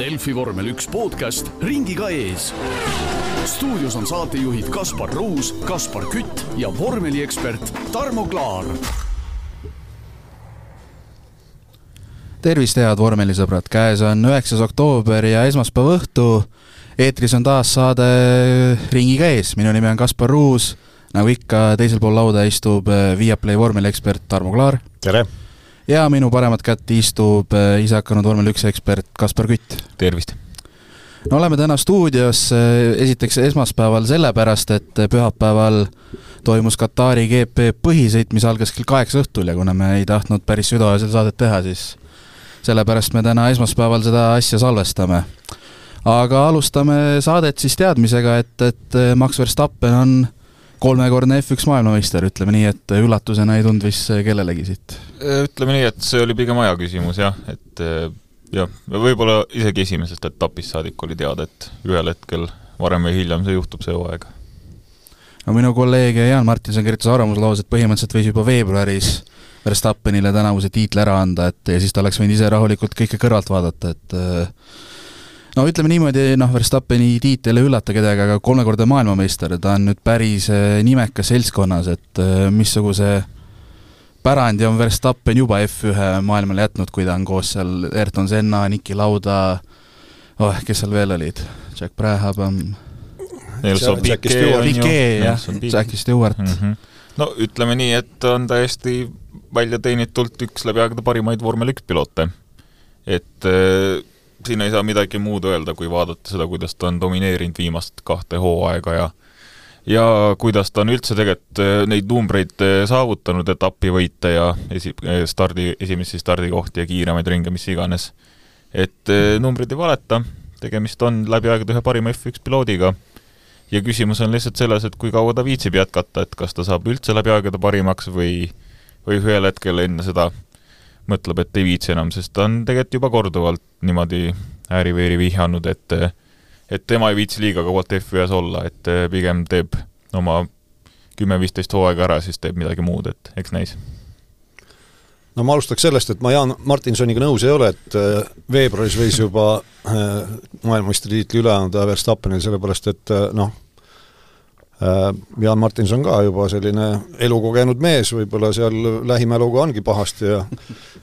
Delfi vormel üks podcast ringiga ees. stuudios on saatejuhid Kaspar Ruus, Kaspar Kütt ja vormeliekspert Tarmo Klaar. tervist, head vormelisõbrad, käes on üheksas oktoober ja esmaspäeva õhtu. eetris on taas saade Ringiga ees, minu nimi on Kaspar Ruus. nagu ikka, teisel pool lauda istub Viaplay vormeliekspert Tarmo Klaar. tere! Ja minu paremat kätt istub äh, ise hakanud vormel üks ekspert Kaspar Kütt. tervist! no oleme täna stuudios äh, esiteks esmaspäeval sellepärast, et pühapäeval toimus Katari GP põhisõit, mis algas kell kaheksa õhtul ja kuna me ei tahtnud päris südaöösel saadet teha, siis sellepärast me täna esmaspäeval seda asja salvestame. aga alustame saadet siis teadmisega, et, et äh, Max Verstappen on kolmekordne F1 maailmameister, ütleme nii, et üllatusena ei tulnud vist kellelegi siit? ütleme nii, et see oli pigem aja küsimus jah, et eh, jah, võib-olla isegi esimesest etapist saadik oli teada, et ühel hetkel varem või hiljem see juhtub, see hooaeg. no minu kolleeg Jaan Martinson kirjutas arvamusloos, et põhimõtteliselt võis juba veebruaris Verstappenile tänavuse tiitli ära anda, et ja siis ta oleks võinud ise rahulikult kõike kõrvalt vaadata, et äh, no ütleme niimoodi, noh, Verstappeni tiitel ei üllata kedagi, aga kolmekordne maailmameister, ta on nüüd päris eh, nimekas seltskonnas, et eh, missuguse pärandi on Verstappen juba F1 maailmale jätnud, kui ta on koos seal Ayrton Senna, Niki Lauda, oh, kes seal veel olid, Jack Brabham, Piquet, jah, Jackie Stewart mm. -hmm. no ütleme nii, et on täiesti välja teenitult üks läbi aegade parimaid vormel üks piloote. et äh, siin ei saa midagi muud öelda, kui vaadata seda, kuidas ta on domineerinud viimast kahte hooaega ja ja kuidas ta on üldse tegelikult äh, neid numbreid äh, saavutanud, etapivõite ja esi-, äh, stardi, esimesi stardikohti ja kiiremaid ringe, mis iganes. et numbrid ei valeta, tegemist on läbi aegade ühe parima F1 piloodiga ja küsimus on lihtsalt selles, et kui kaua ta viitsib jätkata, et kas ta saab üldse läbi aegade parimaks või või ühel hetkel enne seda mõtleb, et ei viitsi enam, sest ta on tegelikult juba korduvalt niimoodi ääri-veeri vihjanud, et et tema ei viitsi liiga kaualt F1-s olla, et pigem teeb oma kümme-viisteist hooaega ära, siis teeb midagi muud, et eks näis. no ma alustaks sellest, et ma Jaan Martinsoniga nõus ei ole, et äh, veebruaris võis juba äh, maailmameistritiitli üle anda Verstappenil, sellepärast et noh, Jaan Martinson ka juba selline elukogenud mees, võib-olla seal lähimäluga ongi pahasti ja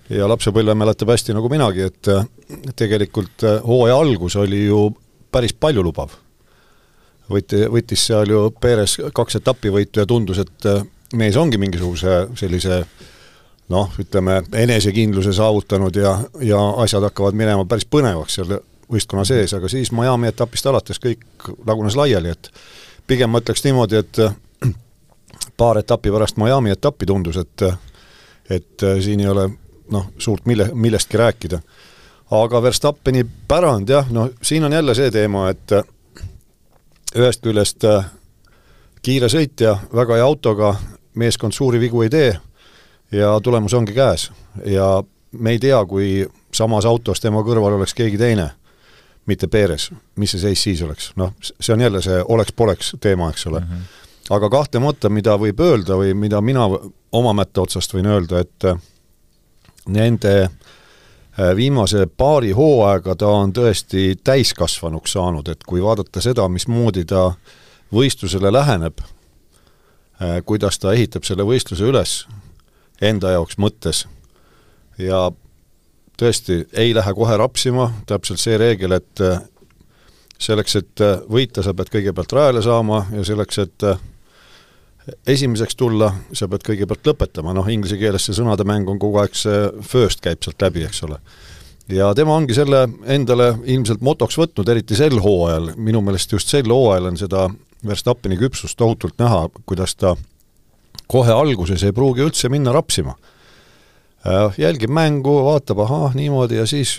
ja lapsepõlve mäletab hästi nagu minagi, et tegelikult äh, hooaja algus oli ju päris paljulubav. võeti, võttis seal ju Perez kaks etapivõitu ja tundus, et äh, mees ongi mingisuguse sellise noh, ütleme enesekindluse saavutanud ja, ja asjad hakkavad minema päris põnevaks seal võistkonna sees, aga siis Miami etapist alates kõik lagunes laiali, et pigem ma ütleks niimoodi, et äh, paar etappi pärast Miami etappi tundus, et äh, et äh, siin ei ole noh, suurt mille, millestki rääkida. aga Verstappeni pärand jah, no siin on jälle see teema, et ühest küljest kiire sõitja, väga hea autoga, meeskond suuri vigu ei tee ja tulemus ongi käes. ja me ei tea, kui samas autos tema kõrval oleks keegi teine mitte Perez, mis see seis siis oleks, noh, see on jälle see oleks-poleks teema, eks ole mm. -hmm. aga kahtlemata, mida võib öelda või mida mina oma mätta otsast võin öelda, et äh, nende äh, viimase paari hooaega ta on tõesti täiskasvanuks saanud, et kui vaadata seda, mismoodi ta võistlusele läheneb, äh, kuidas ta ehitab selle võistluse üles enda jaoks mõttes ja tõesti ei lähe kohe rapsima, täpselt see reegel, et äh, selleks, et äh, võita, sa pead kõigepealt rajale saama ja selleks, et äh, esimeseks tulla, sa pead kõigepealt lõpetama, noh inglise keeles see sõnade mäng on kogu aeg, see first käib sealt läbi, eks ole. ja tema ongi selle endale ilmselt motoks võtnud, eriti sel hooajal, minu meelest just sel hooajal on seda Verstappeni küpsust tohutult näha, kuidas ta kohe alguses ei pruugi üldse minna rapsima jälgib mängu, vaatab, ahah, niimoodi ja siis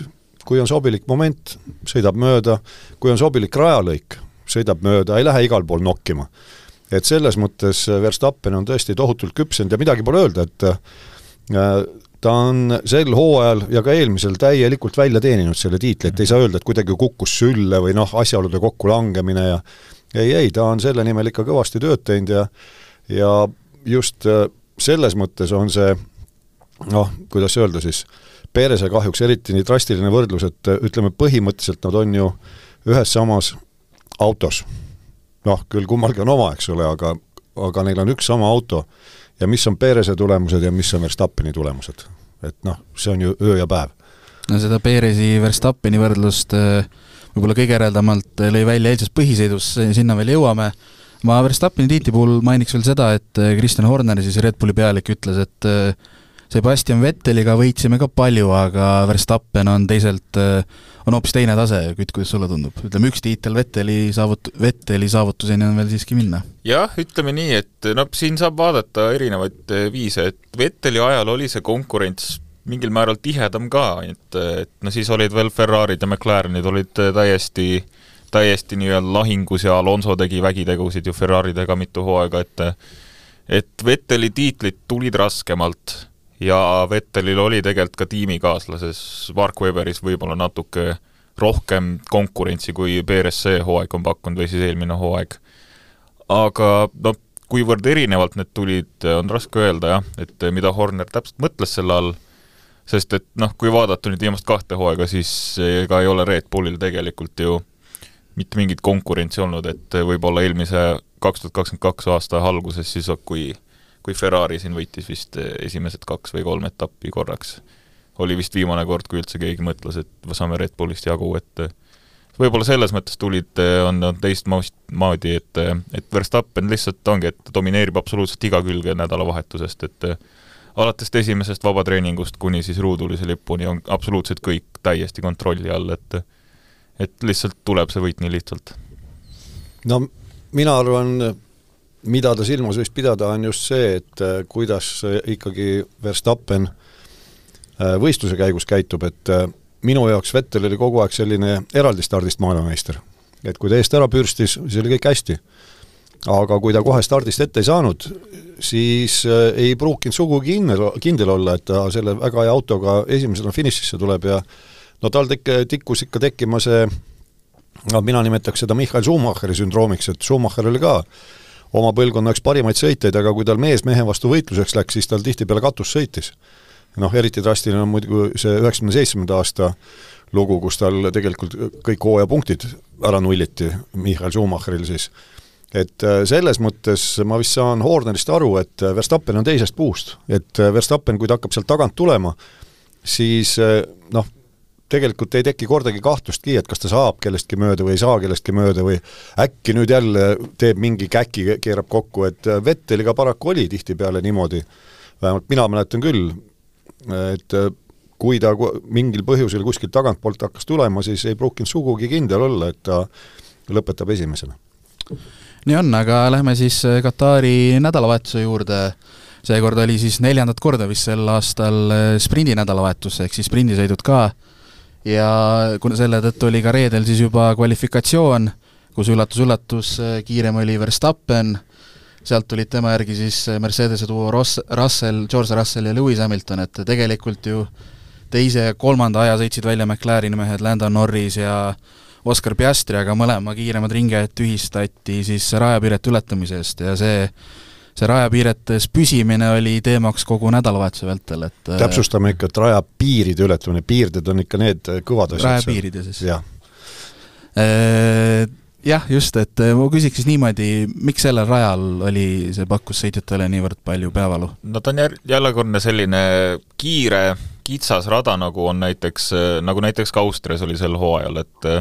kui on sobilik moment, sõidab mööda, kui on sobilik rajalõik, sõidab mööda, ei lähe igal pool nokkima. et selles mõttes Verstappen on tõesti tohutult küpsenud ja midagi pole öelda, et äh, ta on sel hooajal ja ka eelmisel täielikult välja teeninud selle tiitli, et ei saa öelda, et kuidagi kukkus sülle või noh, asjaolude kokkulangemine ja ei, ei, ta on selle nimel ikka kõvasti tööd teinud ja ja just äh, selles mõttes on see noh, kuidas öelda siis, Perese kahjuks eriti nii drastiline võrdlus, et ütleme, põhimõtteliselt nad on ju ühes samas autos. noh, küll kummalgi on oma, eks ole, aga, aga neil on üks sama auto ja mis on Perese tulemused ja mis on Verstappeni tulemused. et noh, see on ju öö ja päev. no seda Peresi Verstappeni võrdlust äh, võib-olla kõige äredamalt lõi välja eilses põhisõidus, sinna veel jõuame, ma Verstappeni tiitli puhul mainiks veel seda, et äh, Kristjan Horner, siis Red Bulli pealik, ütles, et äh, Sebastian Vetteliga võitsime ka palju, aga Verstappen on teiselt, on hoopis teine tase, Kütt, kuidas sulle tundub? ütleme, üks tiitel Vetteli saavut-, Vetteli saavutuseni on veel siiski minna. jah, ütleme nii, et noh, siin saab vaadata erinevaid viise, et Vetteli ajal oli see konkurents mingil määral tihedam ka, et, et no siis olid veel Ferrarid ja McLarenid olid täiesti, täiesti nii-öelda lahingus ja Alonso tegi vägitegusid ju Ferraridega mitu hooaega, et et Vetteli tiitlid tulid raskemalt ja Vettelil oli tegelikult ka tiimikaaslases Mark Webberis võib-olla natuke rohkem konkurentsi, kui BRSC hooaeg on pakkunud või siis eelmine hooaeg. aga noh, kuivõrd erinevalt need tulid, on raske öelda jah, et mida Horner täpselt mõtles selle all sest et noh, kui vaadata nüüd viimast kahte hooaega, siis ega ei ole Red Bullil tegelikult ju mitte mingit konkurentsi olnud, et võib-olla eelmise kaks tuhat kakskümmend kaks aasta alguses siis, kui kui Ferrari siin võitis vist esimesed kaks või kolm etappi korraks, oli vist viimane kord, kui üldse keegi mõtles, et saame Red Bullist jagu, et võib-olla selles mõttes tulid, on, on teistmoodi, et, et Verstappen lihtsalt ongi, et domineerib absoluutselt iga külge nädalavahetusest, et alatist esimesest vabatreeningust kuni siis ruudulise lipuni on absoluutselt kõik täiesti kontrolli all, et et lihtsalt tuleb see võit nii lihtsalt. no mina arvan, mida ta silmas võiks pidada, on just see, et äh, kuidas ikkagi Verstappen äh, võistluse käigus käitub, et äh, minu jaoks Vettel oli kogu aeg selline eraldi stardist maailmameister. et kui ta eest ära pürstis, siis oli kõik hästi aga kui ta kohe stardist ette ei saanud, siis äh, ei pruukinud sugugi kindel, kindel olla, et ta selle väga hea autoga esimesena finišisse tuleb ja no tal tek-, tikkus ikka tekkima see no mina nimetaks seda Michael Schumacheri sündroomiks, et Schumacher oli ka oma põlvkonna üks parimaid sõitjaid, aga kui tal mees mehe vastu võitluseks läks, siis tal tihtipeale katus sõitis. noh, eriti drastiline on muidugi see üheksakümne seitsmenda aasta lugu, kus tal tegelikult kõik hooajapunktid ära nulliti, Michael Schumacheril siis et äh, selles mõttes ma vist saan Hornerist aru, et äh, Verstappen on teisest puust, et äh, Verstappen, kui ta hakkab sealt tagant tulema, siis noh, tegelikult ei teki kordagi kahtlustki, et kas ta saab kellestki mööda või ei saa kellestki mööda või äkki nüüd jälle teeb mingi käki, keerab kokku, et Vetteliga paraku oli tihtipeale niimoodi, vähemalt mina mäletan küll, et kui ta mingil põhjusel kuskilt tagantpoolt hakkas tulema, siis ei pruukinud sugugi kindel olla, et ta lõpetab esimesena. Nii on, aga lähme siis äh, Katari nädalavahetuse juurde. seekord oli siis neljandat korda vist sel aastal äh, sprindi nädalavahetus, ehk siis sprindisõidud ka, ja kuna selle tõttu oli ka reedel siis juba kvalifikatsioon, kus üllatus-üllatus, äh, kiirem oli Verstappen, sealt tulid tema järgi siis Mercedese duo Ross, Russell, George Russell ja Lewis Hamilton, et tegelikult ju teise ja kolmanda aja sõitsid välja McLareni mehed Landon Norris ja Oskar Piastri, aga mõlema kiiremad ringiajad tühistati siis rajapiirete ületamise eest ja see see rajapiiretes püsimine oli teemaks kogu nädalavahetuse vältel, et äh, täpsustame ikka, et rajapiiride ületamine, piirded on ikka need kõvad asjad. rajapiiride siis? jah äh, jah, just, et äh, ma küsiks siis niimoodi, miks sellel rajal oli see pakkus sõitjatele niivõrd palju peavalu? no ta on jär-, jällekordne selline kiire, kitsas rada, nagu on näiteks, nagu näiteks ka Austrias oli sel hooajal, et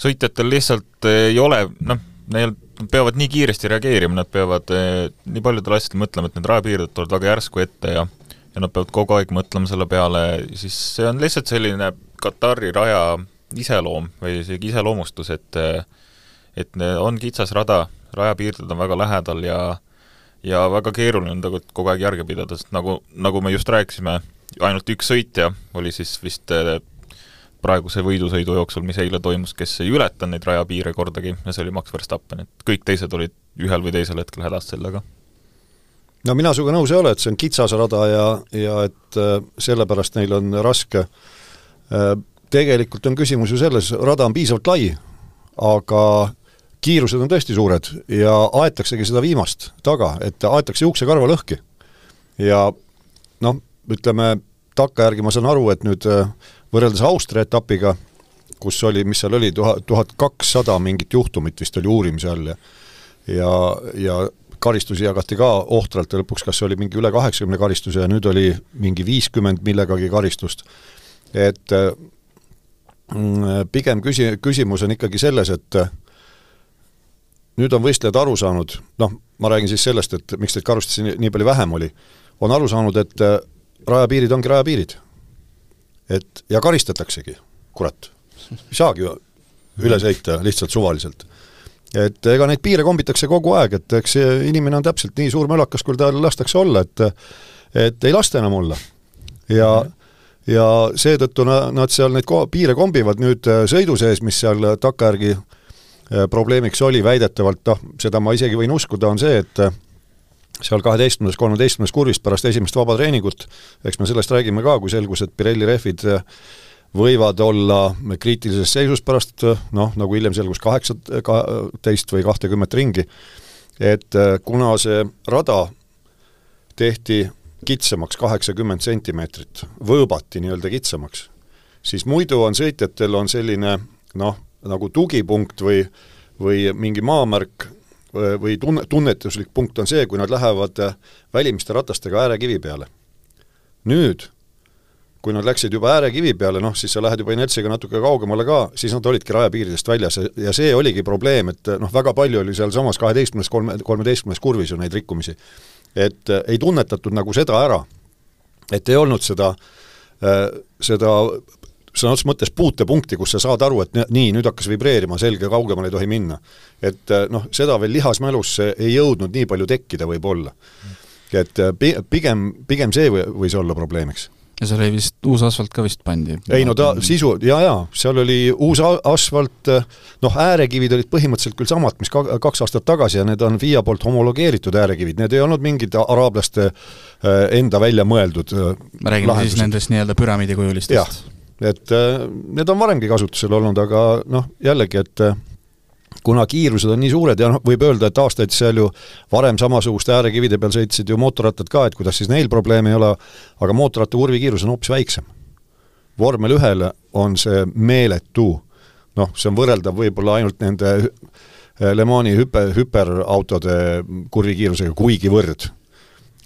sõitjatel lihtsalt ei ole, noh, neil peavad nii kiiresti reageerima, nad peavad eh, nii paljudel asjadel mõtlema, et need rajapiirded tulevad väga järsku ette ja ja nad peavad kogu aeg mõtlema selle peale, siis see on lihtsalt selline Katari raja iseloom või isegi iseloomustus, et et on kitsas rada, rajapiirded on väga lähedal ja ja väga keeruline on tegelikult kogu aeg järge pidada, sest nagu, nagu me just rääkisime, ainult üks sõitja oli siis vist eh, praeguse võidusõidu jooksul, mis eile toimus, kes ei ületanud neid rajapiire kordagi ja see oli Max Verstappen, et kõik teised olid ühel või teisel hetkel hädas sellega. no mina sinuga nõus ei ole, et see on kitsas rada ja, ja et äh, sellepärast neil on raske äh,. tegelikult on küsimus ju selles, rada on piisavalt lai, aga kiirused on tõesti suured ja aetaksegi seda viimast taga, et aetakse juuksekarva lõhki. ja noh, ütleme, takkajärgi ma saan aru, et nüüd äh, võrreldes Austria etapiga, kus oli, mis seal oli, tuhat, tuhat kakssada mingit juhtumit vist oli uurimise all ja ja, ja karistusi jagati ka ohtralt ja lõpuks kas oli mingi üle kaheksakümne karistuse ja nüüd oli mingi viiskümmend millegagi karistust. et mm, pigem küsi-, küsimus on ikkagi selles, et nüüd on võistlejad aru saanud, noh, ma räägin siis sellest, et miks neid karistusi nii, nii palju vähem oli, on aru saanud, et rajapiirid ongi rajapiirid. Et ja karistataksegi, kurat, ei saagi üle sõita lihtsalt suvaliselt et ega neid piire kombitakse kogu aeg, et eks inimene on täpselt nii suur mölakas, kui tal lastakse olla, et et ei lasta enam olla. ja mm, -hmm. ja seetõttu na-, nad seal neid ko-, piire kombivad nüüd äh, sõidu sees, mis seal takkajärgi äh, probleemiks oli väidetavalt, noh, seda ma isegi võin uskuda, on see, et seal kaheteistkümnes, kolmeteistkümnes kurvis pärast esimest vaba treeningut, eks me sellest räägime ka, kui selgus, et Pirelli rehvid võivad olla kriitilises seisus pärast noh, nagu hiljem selgus, kaheksateist või kahtekümmet ringi, et äh, kuna see rada tehti kitsamaks kaheksakümmend sentimeetrit, võõbati nii-öelda kitsamaks, siis muidu on sõitjatel on selline noh, nagu tugipunkt või, või mingi maamärk või tunne, tunnetuslik punkt on see, kui nad lähevad välimiste ratastega äärekivi peale. nüüd kui nad läksid juba äärekivi peale, noh siis sa lähed juba inertsiga natuke kaugemale ka, siis nad olidki rajapiiridest väljas ja see oligi probleem, et noh, väga palju oli sealsamas kaheteistkümnes, kolme, kolmeteistkümnes kurvis ju neid rikkumisi. et äh, ei tunnetatud nagu seda ära, et ei olnud seda äh,, seda sõna otseses mõttes puutepunkti, kus sa saad aru, et nii, nüüd hakkas vibreerima, selge, kaugemale ei tohi minna. et äh, noh, seda veel lihasmälusse ei jõudnud nii palju tekkida võib-olla. et äh, pigem, pigem see võis olla probleemiks ja seal oli vist uus asfalt ka vist pandi? ei no ta sisu, jaa, jaa, seal oli uus asfalt, noh, äärekivid olid põhimõtteliselt küll samad, mis ka, kaks aastat tagasi ja need on FIA poolt homologeeritud äärekivid, need ei olnud mingid araablaste äh, enda välja mõeldud äh, me räägime lahendused. siis nendest nii-öelda püramiidikujulistest? Et äh, need on varemgi kasutusel olnud, aga noh, jällegi, et kuna kiirused on nii suured ja noh, võib öelda, et aastaid seal ju varem samasuguste äärekivide peal sõitsid ju mootorrattad ka, et kuidas siis neil probleemi ei ole, aga mootorratta kurvikiirus on hoopis väiksem. vormel ühele on see meeletu, noh, see on võrreldav võib-olla ainult nende Le Mani hüpe, hüperautode kurvikiirusega kuigivõrd.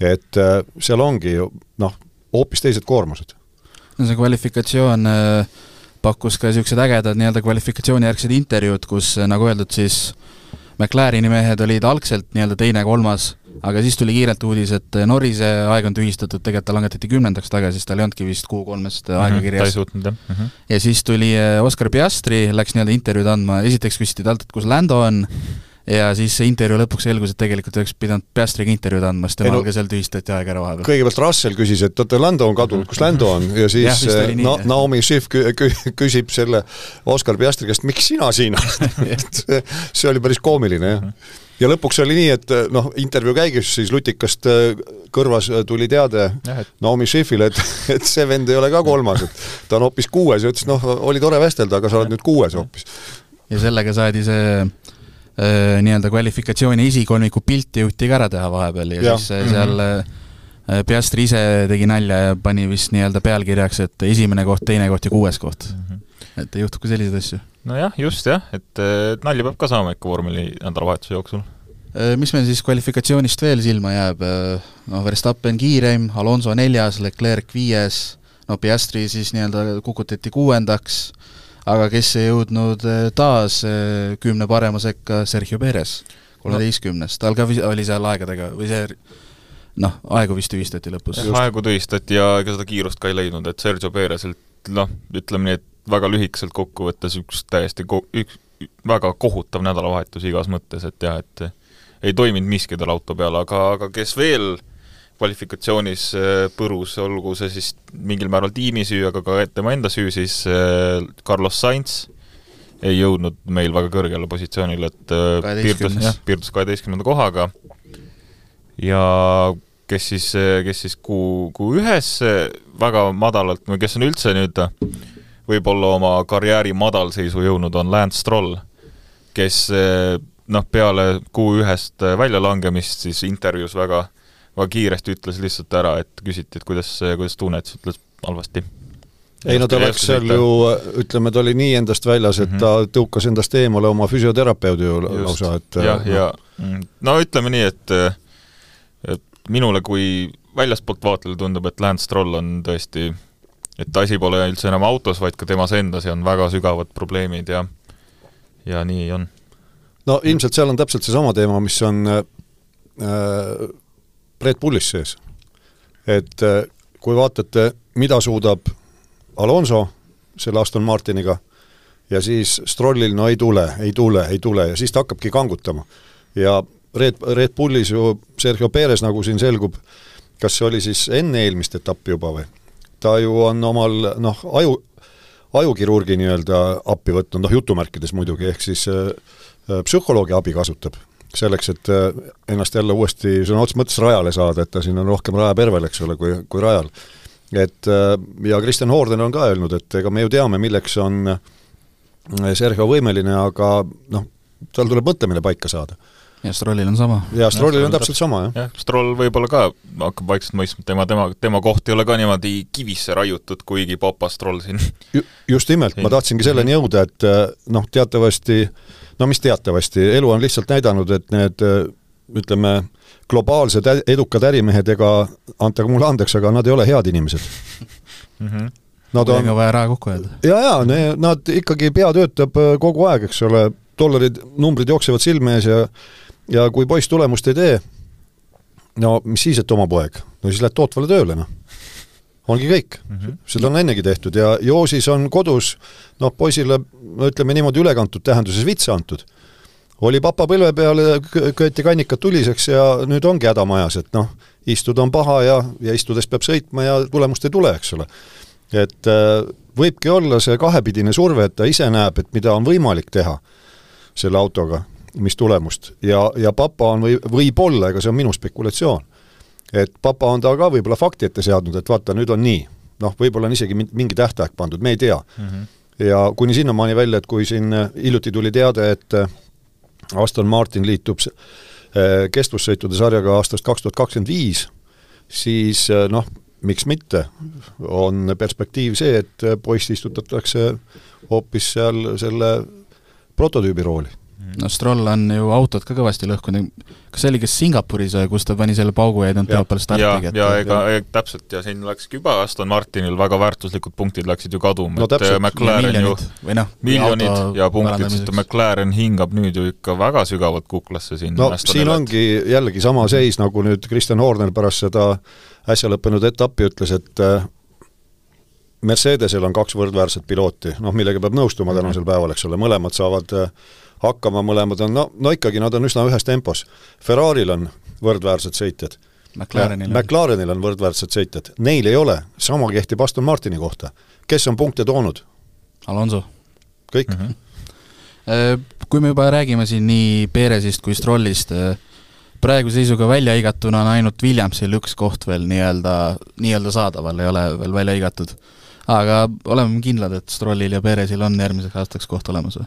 et äh, seal ongi ju noh, hoopis teised koormused. No see kvalifikatsioon äh pakkus ka niisugused ägedad nii-öelda kvalifikatsioonijärgsed intervjuud, kus nagu öeldud, siis McLareni mehed olid algselt nii-öelda teine, kolmas, aga siis tuli kiirelt uudis, et Norrise aeg on tühistatud, tegelikult ta langetati kümnendaks tagasi, sest tal ei olnudki vist Q3-st mm -hmm, aega kirjas. ta ei suutnud, jah mm. -hmm. ja siis tuli äh, Oscar Piastri, läks nii-öelda intervjuud andma, esiteks küsiti talt, et kus Lando on, ja siis intervjuu lõpuks selgus, et tegelikult oleks pidanud Piastriga intervjuud andma, sest temal no, ka seal tühistati aeg ära vahepeal. kõigepealt Russell küsis, et oota, Lando on kadunud, kus Lando on? ja siis ja, äh, Na-, Naomi Schiff kü-, kü-, küsib selle Oskar Piastri käest, miks sina siin oled see oli päris koomiline, jah. ja lõpuks oli nii, et äh, noh, intervjuu käigus siis Lutikast äh, kõrvas tuli teade. Naomi Schiffile, et, et see vend ei ole ka kolmas, et ta on hoopis kuues ja ütles, noh, oli tore vestelda, aga sa oled nüüd kuues hoopis. ja sellega saadi see Äh, nii-öelda kvalifikatsiooni esikolmiku pilti jõuti ka ära teha vahepeal ja, ja. siis mm -hmm. seal äh, Piastri ise tegi nalja ja pani vist nii-öelda pealkirjaks, et esimene koht, teine koht ja kuues koht mm. -hmm. et juhtub ka selliseid asju. nojah, just jah, et, nalja peab ka saama ikka vormeli nädalavahetuse jooksul. Mis meil siis kvalifikatsioonist veel silma jääb, noh, Verstappen kiireim, Alonso neljas, Leclerc viies, no Piastri siis nii-öelda kukutati kuuendaks, aga kes ei jõudnud eh, taas eh, kümne parema sekka, Sergio Perez, kolmeteistkümnes, tal ka oli seal aegadega või see noh, aegu vist tühistati lõpus. aegu tühistati ja ega seda kiirust ka ei leidnud, et Sergio Perezelt noh, ütleme nii, et väga lühikeselt kokkuvõttes üks täiesti ko-, üks väga kohutav nädalavahetus igas mõttes, et jah, et ei toiminud miski tal auto peal, aga, aga kes veel äh, kvalifikatsioonis äh, põrus, olgu see siis mingil määral tiimi süü, aga ka tema enda süü, siis äh, Carlos Sainz ei jõudnud meil väga kõrgele positsioonile, et äh, piirdus, jah, piirdus kaheteistkümnenda kohaga. Ja kes siis, kes siis kuu, kuu ühes väga madalalt või kes on üldse nüüd võib-olla oma karjääri madalseisu jõudnud, on Lance Stroll, kes noh, peale kuu ühest väljalangemist siis intervjuus väga väga kiiresti ütles lihtsalt ära, et küsiti, et kuidas, kuidas tunned, siis ütles halvasti. ei no ta läks seal ju, ütleme, ta oli nii endast väljas, et mm -hmm. ta tõukas endast eemale oma füsioterapeudi ju lausa, et jah, ja mm, no ütleme nii, et et minule kui väljaspoolt vaatlejale tundub, et Lance Stroll on tõesti, et asi pole üldse enam autos, vaid ka temas endas ja on väga sügavad probleemid ja ja nii on. no ilmselt seal on täpselt seesama teema, mis on äh, Red Bullis sees. et äh, kui vaatate, mida suudab Alonso selle Aston Martiniga ja siis Strollil no ei tule, ei tule, ei tule ja siis ta hakkabki kangutama. ja Red, Red Bullis ju Sergio Perez, nagu siin selgub, kas see oli siis enne eelmist etappi juba või? ta ju on omal noh, aju, ajukirurgi nii-öelda appi võtnud, noh jutumärkides muidugi, ehk siis äh, äh psühholoogi abi kasutab selleks, et äh, ennast jälle uuesti sõna otseses mõttes rajale saada, et ta siin on rohkem rajapervel, eks ole, kui, kui rajal. et äh, ja Kristjan Hoorden on ka öelnud, et ega me ju teame, milleks on Sergio võimeline, aga noh, tal tuleb mõtlemine paika saada ja Strollil on sama. ja Strollil on täpselt sama, jah. jah, Stroll võib-olla ka hakkab vaikselt mõistma, tema, tema, tema koht ei ole ka niimoodi kivisse raiutud, kuigi Papa Stroll siin Ju, just nimelt, ma tahtsingi selleni jõuda, et noh, teatavasti no mis teatavasti, elu on lihtsalt näidanud, et need ütleme, globaalsed edukad ärimehed, ega antage mulle andeks, aga nad ei ole head inimesed mm. -hmm. Nad on vaja raha kokku hoida. jaa, jaa, nad ikkagi, pea töötab kogu aeg, eks ole, dollarid, numbrid jooksevad silme ees ja ja kui poiss tulemust ei tee, no mis siis, et oma poeg, no siis lähed tootvale tööle, noh. ongi kõik mm. -hmm. seda on ennegi tehtud ja Joosis on kodus noh, poisile no ütleme niimoodi ülekantud tähenduses vitsa antud. oli papa põlve peal, köeti kannikad tuliseks ja nüüd ongi häda majas, et noh, istuda on paha ja, ja istudes peab sõitma ja tulemust ei tule, eks ole. et äh, võibki olla see kahepidine surve, et ta ise näeb, et mida on võimalik teha selle autoga, mis tulemust ja, ja papa on või, võib-olla, ega see on minu spekulatsioon, et papa on ta ka võib-olla fakti ette seadnud, et vaata, nüüd on nii. noh, võib-olla on isegi mingi tähtaeg pandud, me ei tea mm. -hmm. ja kuni sinnamaani välja, et kui siin hiljuti tuli teade, et äh, Aston Martin liitub äh, kestvussõitude sarjaga aastast kaks tuhat kakskümmend viis, siis äh, noh, miks mitte, on perspektiiv see, et poiss istutatakse hoopis seal selle prototüübi rooli no Stroll on ju autot ka kõvasti lõhkunud, kas see oli kas Singapuris, kus ta pani selle paugu ja ei tulnud pea peale startigi? ja, ja ega ja, täpselt, ja siin läkski juba Aston Martinil väga väärtuslikud punktid läksid ju kaduma. No,, et täpselt. McLaren ju no, miljonid ja punktid, sest McLaren hingab nüüd ju ikka väga sügavalt kuklasse siin. no Aston siin ongi jällegi sama seis, nagu nüüd Kristjan Horner pärast seda äsja lõppenud etappi ütles, et äh, Mercedesel on kaks võrdväärset pilooti, noh millega peab nõustuma tänasel päeval, eks ole, mõlemad saavad äh, hakkama, mõlemad on no, no ikkagi nad on üsna ühes tempos. Ferraril on võrdväärsed sõitjad. McLarenil, McLarenil on võrdväärsed sõitjad, neil ei ole, sama kehtib Aston Martini kohta. kes on punkte toonud? Alonso. kõik mm. -hmm. Kui me juba räägime siin nii Perezist kui Strollist, äh, praeguse seisuga välja hõigatuna on ainult Williamsil üks koht veel nii-öelda, nii-öelda saadaval, ei ole veel välja hõigatud. aga oleme kindlad, et Strollil ja Perezil on järgmiseks aastaks koht olemas või?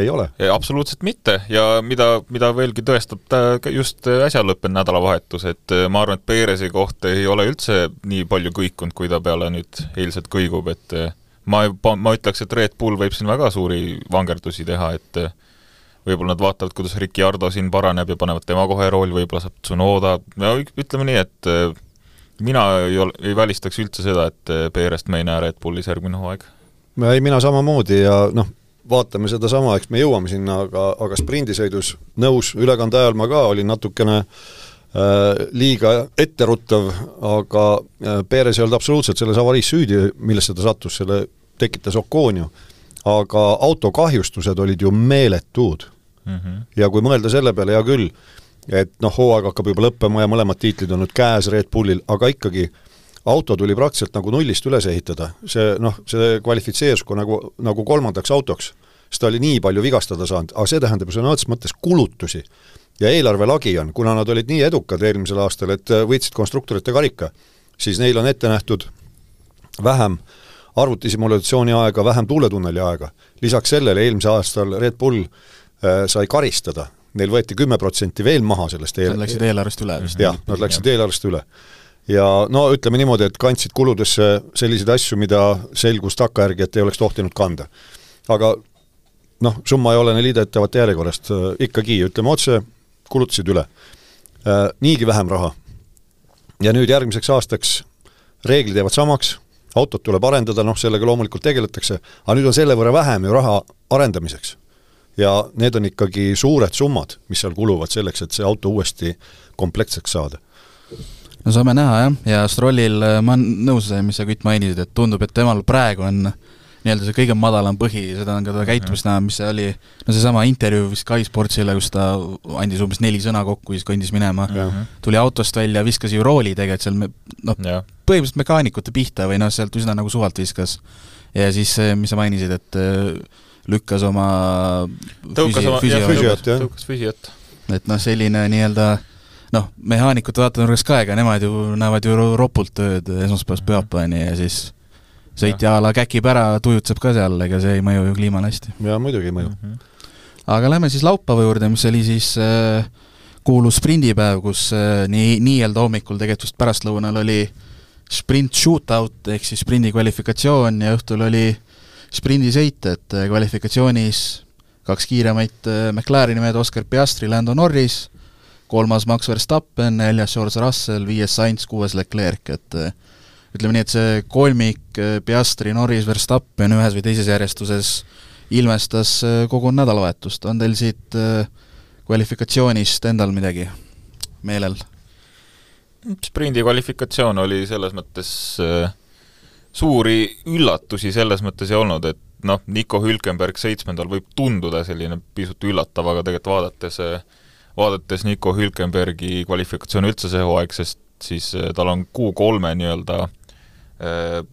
Ei ole. absoluutselt mitte ja mida, mida veelgi tõestab just äsja lõppenud nädalavahetus, et äh, ma arvan, et Perezi koht ei ole üldse nii palju kõikunud, kui ta peale nüüd eilset kõigub, et äh, ma, ma ütleks, et Red Bull võib siin väga suuri vangerdusi teha, et äh, võib-olla nad vaatavad, kuidas Ricciardo siin paraneb ja panevad tema kohe rooli, võib-olla saab Tsunoda, no ütleme nii, et mina ei ol-, ei välistaks üldse seda, et Perest me ei näe Red Bullis järgmine hooaeg. ei, mina samamoodi ja noh, vaatame sedasama, eks me jõuame sinna, aga, aga sprindisõidus nõus, ülekande ajal ma ka olin natukene äh, liiga etteruttav, aga äh, Perez ei olnud absoluutselt selles avariis süüdi, millesse ta sattus, selle tekitas Ocon ju. aga auto kahjustused olid ju meeletud mm. -hmm. ja kui mõelda selle peale, hea küll, et noh, hooaeg hakkab juba lõppema ja mõlemad tiitlid on nüüd käes Red Bullil, aga ikkagi äh, auto tuli praktiliselt nagu nullist üles ehitada, see noh, see kvalifitseerus ka nagu, nagu kolmandaks autoks, sest ta oli nii palju vigastada saanud, aga see tähendab sõna otseses mõttes kulutusi. ja eelarve lagi on, kuna nad olid nii edukad eelmisel aastal, et võitsid konstruktorite karika, siis neil on ette nähtud vähem arvutisimulatsiooni aega, vähem tuuletunneli aega. lisaks sellele eelmisel aastal Red Bull äh, sai karistada, neil võeti kümme protsenti veel maha sellest eel-. Nad läksid eelarvest üle vist. jah, nad läksid eelarvest üle ja no ütleme niimoodi, et kandsid kuludesse selliseid asju, mida selgus takkajärgi, et ei oleks tohtinud kanda. aga noh, summa ei olene liidetavate järjekorrast, ikkagi ütleme otse, kulutasid üle. Niigi vähem raha. ja nüüd järgmiseks aastaks reeglid jäävad samaks, autot tuleb arendada, noh sellega loomulikult tegeletakse, aga nüüd on selle võrra vähem ju raha arendamiseks. ja need on ikkagi suured summad, mis seal kuluvad selleks, et see auto uuesti komplektseks saada no saame näha jah, ja Strollil ma olen nõus, mis sa Kütt mainisid, et tundub, et temal praegu on nii-öelda see kõige madalam põhi, seda on ka ta käitumist näha, mis see oli, no seesama intervjuu Sky Sportsile, kus ta andis umbes neli sõna kokku, siis kõndis minema, tuli autost välja, viskas ju rooli tegelikult seal, noh, põhimõtteliselt mekaanikute pihta või noh, sealt üsna nagu suvalt viskas. ja siis, mis sa mainisid, et äh, lükkas oma tõukas oma, jah, füsiot, jah. tõukas füsiot. et noh, selline nii-öelda noh, mehaanikute vaatenurgast ka, ega nemad ju näevad ju ropult tööd esmaspäevast pühapäevani ja siis sõitja a la käkib ära, tujutseb ka seal, ega see ei mõju ju kliimale hästi. jaa, muidugi ei mõju mm. -hmm. aga lähme siis laupäeva juurde, mis oli siis äh, kuulus sprindipäev, kus äh, nii, nii-öelda hommikul, tegelikult vist pärastlõunal oli sprint shootout ehk siis sprindi kvalifikatsioon ja õhtul oli sprindisõit, et äh, kvalifikatsioonis kaks kiiremat äh, McLareni mehed, Oscar Piastri, Lando Norris, kolmas Max Verstappen, neljas George Russell, viies Sainz, kuues Leclerc, et äh, ütleme nii, et see kolmik äh, Piastri, Norris, Verstappen ühes või teises järjestuses ilmestas äh, kogu nädalavahetust, on teil siit äh, kvalifikatsioonist endal midagi meelel? sprindi kvalifikatsioon oli selles mõttes äh, suuri üllatusi selles mõttes ei olnud, et noh, Nico Hülkenberg seitsmendal võib tunduda selline pisut üllatav, aga tegelikult vaadates vaadates Nico Hülkenbergi kvalifikatsiooni üldse see hooaeg, sest siis tal on kuu-kolme nii-öelda Äh,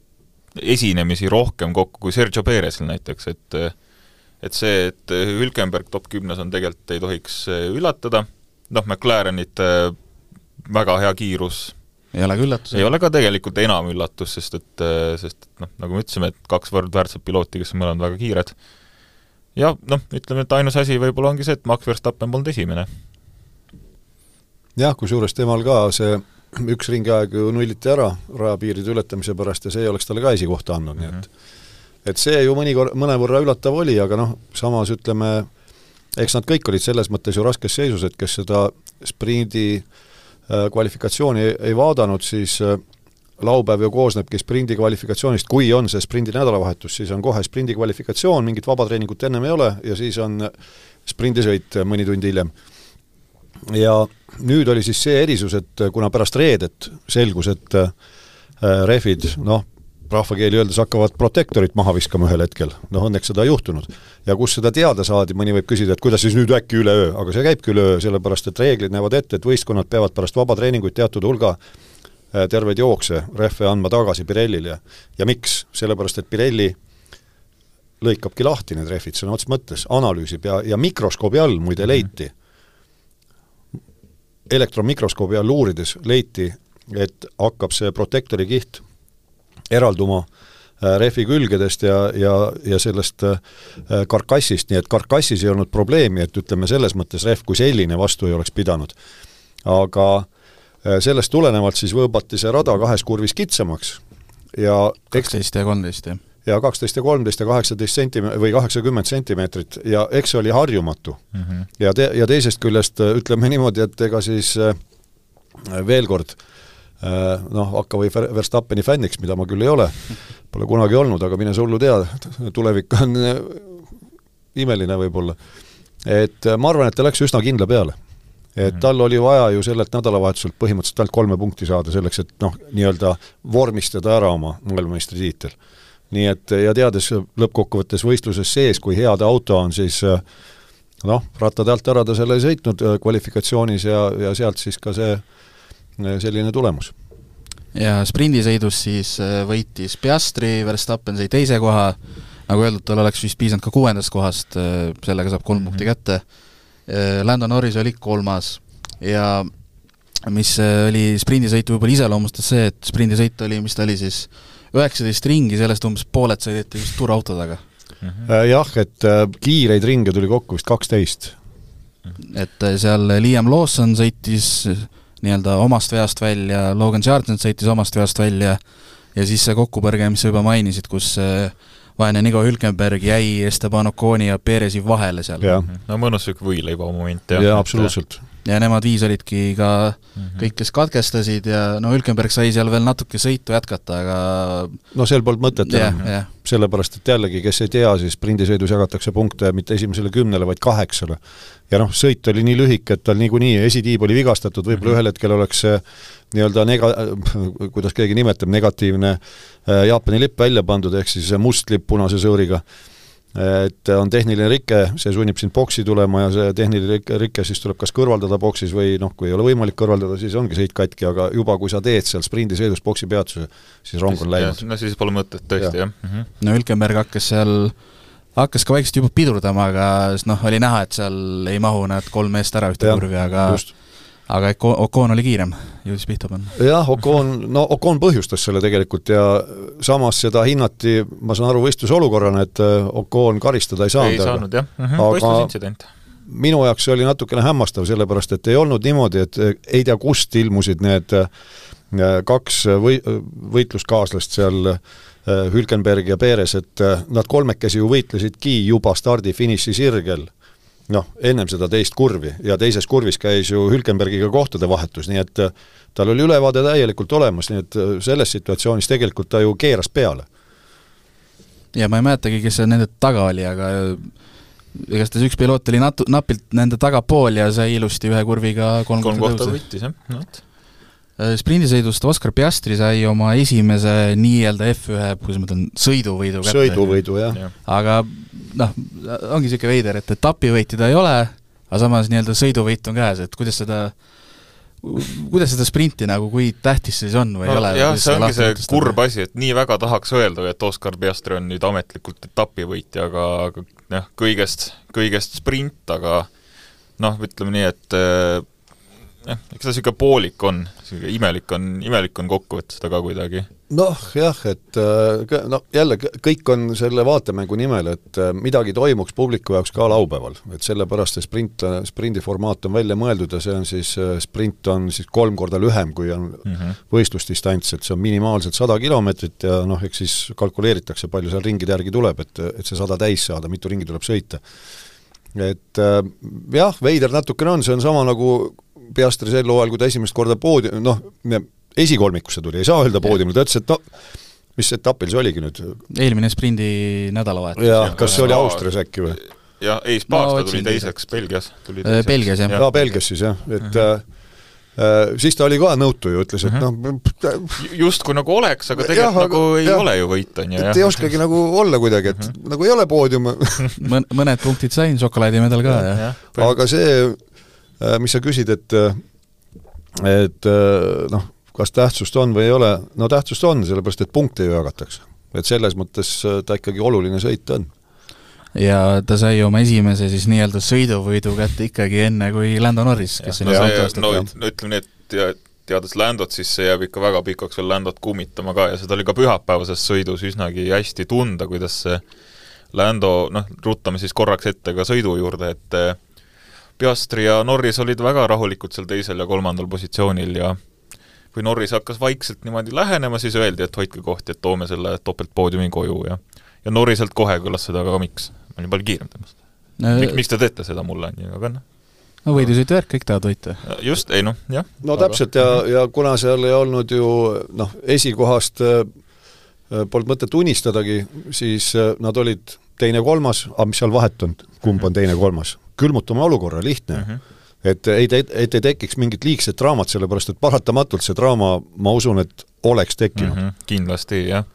esinemisi rohkem kokku kui Sergio Perezil näiteks, et et see, et Hülkenberg top kümnes on tegelikult, ei tohiks äh, üllatada, noh, McLarenite äh, väga hea kiirus ei ole ka üllatus? ei ole ka tegelikult enam üllatus, sest et, sest et noh, nagu me ütlesime, et kaks võrdväärset pilooti, kes on mõlemad väga kiired, ja noh, ütleme, et ainus asi võib-olla ongi see, et Max Verstappen polnud esimene. Jah, kusjuures temal ka see üks ringiaeg ju nulliti ära rajapiiride ületamise pärast ja see ei oleks talle ka esikohta andnud mm, -hmm. nii et mhm. et see ju mõnikord, mõnevõrra üllatav oli, aga noh, samas ütleme, eks nad kõik olid selles mõttes ju raskes seisus, et kes seda sprindi äh, kvalifikatsiooni ei, ei vaadanud, siis äh, laupäev ju koosnebki sprindi kvalifikatsioonist, kui on see sprindi nädalavahetus, siis on kohe sprindi kvalifikatsioon, mingit vabatreeningut ennem ei ole ja siis on sprindisõit mõni tund hiljem ja nüüd oli siis see erisus, et kuna pärast reedet selgus, et äh, rehvid noh, rahvakeeli öeldes hakkavad protektorit maha viskama ühel hetkel, noh õnneks seda ei juhtunud. ja kus seda teada saadi, mõni võib küsida, et kuidas siis nüüd äkki üleöö, aga see käibki üleöö, sellepärast et reeglid näevad ette, et võistkonnad peavad pärast vabatreeninguid teatud hulga äh, terveid jookse, rehve andma tagasi Pirellile. ja miks? sellepärast, et Pirelli lõikabki lahti need rehvid sõna otseses mõttes, analüüsib ja, ja mikroskoobi all muide leiti mm, -hmm elektronmikroskoobi all uurides leiti, et hakkab see protektori kiht eralduma äh, rehvi külgedest ja, ja, ja sellest äh, karkassist, nii et karkassis ei olnud probleemi, et ütleme, selles mõttes rehv kui selline vastu ei oleks pidanud. aga äh, sellest tulenevalt siis võõbati see rada kahes kurvis kitsamaks ja kaksteist ja kolmteist, jah ja kaksteist ja kolmteist ja kaheksateist sentime- või kaheksakümmend sentimeetrit ja eks see oli harjumatu mm. -hmm. ja te-, ja teisest küljest äh, ütleme niimoodi, et ega siis äh, veel kord äh, noh, hakka või Verstappeni fänniks, mida ma küll ei ole, pole kunagi olnud, aga mine sa hullu tea, tulevik on imeline võib-olla. et ma arvan, et ta läks üsna kindla peale. et mhm. tal oli vaja ju sellelt nädalavahetuselt põhimõtteliselt ainult kolme punkti saada selleks, et noh, nii-öelda vormistada ära oma maailmameistritiitel nii et ja teades lõppkokkuvõttes võistluses sees, kui hea ta auto on, siis äh, noh, rattade alt ära ta selle ei sõitnud äh, kvalifikatsioonis ja, ja sealt siis ka see äh, selline tulemus. ja sprindisõidus siis võitis Piastri, Verstappen sai teise koha, nagu öeldud, tal oleks vist piisanud ka kuuendast kohast, sellega saab kolm mm -hmm. punkti kätte, Lando Norris oli kolmas ja mis oli sprindisõitu võib-olla iseloomustas see, et sprindisõit oli, mis ta oli siis, üheksateist ringi, sellest umbes pooled sõideti just turvaauto taga mm. -hmm. Jah, et äh, kiireid ringe tuli kokku vist kaksteist. et äh, seal Liam Lawson sõitis nii-öelda omast veast välja, Logan Sargent sõitis omast veast välja ja siis see kokkupõrge, mis sa juba mainisid, kus vaene Nico Hülkenberg jäi Esteban Oconi ja Perezi vahele seal. no mõnus niisugune võileiba moment jah. jaa, absoluutselt ja nemad viis olidki ka mm -hmm. kõik, kes katkestasid ja no Hülkenberg sai seal veel natuke sõitu jätkata, aga no seal polnud mõtet enam yeah,, yeah. sellepärast et jällegi, kes ei tea, siis sprindisõidus jagatakse punkte mitte esimesele kümnele, vaid kaheksale. ja noh, sõit oli nii lühike, et tal niikuinii esitiib oli vigastatud, võib-olla mm -hmm. ühel hetkel oleks see nii-öelda nega-, kuidas keegi nimetab, negatiivne äh, Jaapani lipp välja pandud, ehk siis must lipp punase sõõriga et on tehniline rike, see sunnib sind boksi tulema ja see tehniline rike, rike siis tuleb kas kõrvaldada boksis või noh, kui ei ole võimalik kõrvaldada, siis ongi sõit katki, aga juba kui sa teed seal sprindisõidus boksi peatuse, siis rong on läinud. no siis pole mõtet tõesti ja., jah mm. -hmm. no Hülkenberg hakkas seal hakkas ka vaikselt juba pidurdama, aga noh, oli näha, et seal ei mahu need kolm meest ära ühte kurvi, aga just aga Ocon oli kiirem, jõudis pihta panna. jah, Ocon, no Ocon põhjustas selle tegelikult ja samas seda hinnati, ma saan aru, võistlusolukorrana, et äh, Ocon karistada ei saanud. ei saanud jah mm -hmm., võistlusintsident. minu jaoks see oli natukene hämmastav, sellepärast et ei olnud niimoodi, et äh, ei tea, kust ilmusid need äh, kaks või-, võitluskaaslast seal Hülkenberg ja Perez, et nad kolmekesi ju võitlesidki juba stardi-finiši sirgel noh, ennem seda teist kurvi ja teises kurvis käis ju Hülkenbergiga kohtade vahetus, nii et äh, tal oli ülevaade täielikult olemas, nii et äh, selles situatsioonis tegelikult ta ju keeras peale. ja ma ei mäletagi, kes seal nende taga oli, aga äh, igastahes üks piloot oli natu-, napilt nende tagapool ja sai ilusti ühe kurviga kolm, kolm kohta võttis, jah, vot sprindisõidust Oskar Piastri sai oma esimese nii-öelda F1, kuidas ma ütlen, sõiduvõidu kätte. sõiduvõidu, jah ja.. aga noh, ongi niisugune veider, et etapivõitu ta ei ole, aga samas nii-öelda sõiduvõit on käes, et kuidas seda kuidas seda sprinti nagu, kui tähtis see siis on või no, ei ole? jah, see ongi see kurb asi, et nii väga tahaks öelda, et Oskar Piastri on nüüd ametlikult etapivõitja, aga, aga jah, kõigest, kõigest sprint, aga noh, ütleme nii, et jah, eks ta niisugune poolik on, niisugune imelik on, imelik on kokku võtta seda ka kuidagi. noh jah, et äh, no jälle, kõik on selle vaatemängu nimel, et äh, midagi toimuks publiku jaoks ka laupäeval, et sellepärast see sprint, sprindi formaat on välja mõeldud ja see on siis, äh, sprint on siis kolm korda lühem, kui on mm -hmm. võistlusdistants, et see on minimaalselt sada kilomeetrit ja noh, eks siis kalkuleeritakse, palju seal ringide järgi tuleb, et, et see sada täis saada, mitu ringi tuleb sõita et jah, veider natukene on, see on sama nagu Piastri sel hooajal, kui ta esimest korda poodi-, noh, esikolmikusse tuli, ei saa öelda poodiumile, ta ütles, et no mis etapil see oligi nüüd? eelmine sprindi nädalavahetus. jah, kas see oli Austrias äkki või? jah, ei, Spaas no, ta tuli teiseks, Belgias tuli äh, teiseks. Belgias, jah. aa, Belgias siis jah, et mm -hmm. Äh, siis ta oli ka nõutu ju, ütles, et mm -hmm. noh justkui nagu oleks, aga tegelikult jah, nagu ei jah, ole ju võit, on ju. et ei oskagi nagu olla kuidagi, et mm -hmm. nagu ei ole poodiume Mõn-, mõned punktid sain, šokolaadimedal ka, jah. aga see Äh, mis sa küsid, et äh, et äh, noh, kas tähtsust on või ei ole, no tähtsust on, sellepärast et punkte ju jagatakse. et selles mõttes ta ikkagi oluline sõit on. ja ta sai oma esimese siis nii-öelda sõiduvõidu kätte ikkagi enne kui Lando Norris, kes no, see, no, no ütleme nii, et teades Landot, siis see jääb ikka väga pikaks veel Landot kummitama ka ja seda oli ka pühapäevases sõidus üsnagi hästi tunda, kuidas see Lando, noh, ruttame siis korraks ette ka sõidu juurde, et Piastri ja Norris olid väga rahulikud seal teisel ja kolmandal positsioonil ja kui Norris hakkas vaikselt niimoodi lähenema, siis öeldi, et hoidke kohti, et toome selle topeltpoodiumi koju ja ja Norriselt kohe kõlas seda ka miks, ma olin palju kiirem temast no,. Mik, miks te teete seda mulle, on ju, aga noh. no võidusõitu värk, kõik tahavad võita. just, ei noh, jah. no aga... täpselt ja, ja kuna seal ei olnud ju noh, esikohast äh, polnud mõtet unistadagi, siis äh, nad olid teine-kolmas, aga mis seal vahet on, kumb on teine-kolmas? Külmutame olukorra, lihtne mm. -hmm et ei, et ei tekiks mingit liigset draamat, sellepärast et paratamatult see draama, ma usun, et oleks tekkinud mm. -hmm, kindlasti, jah.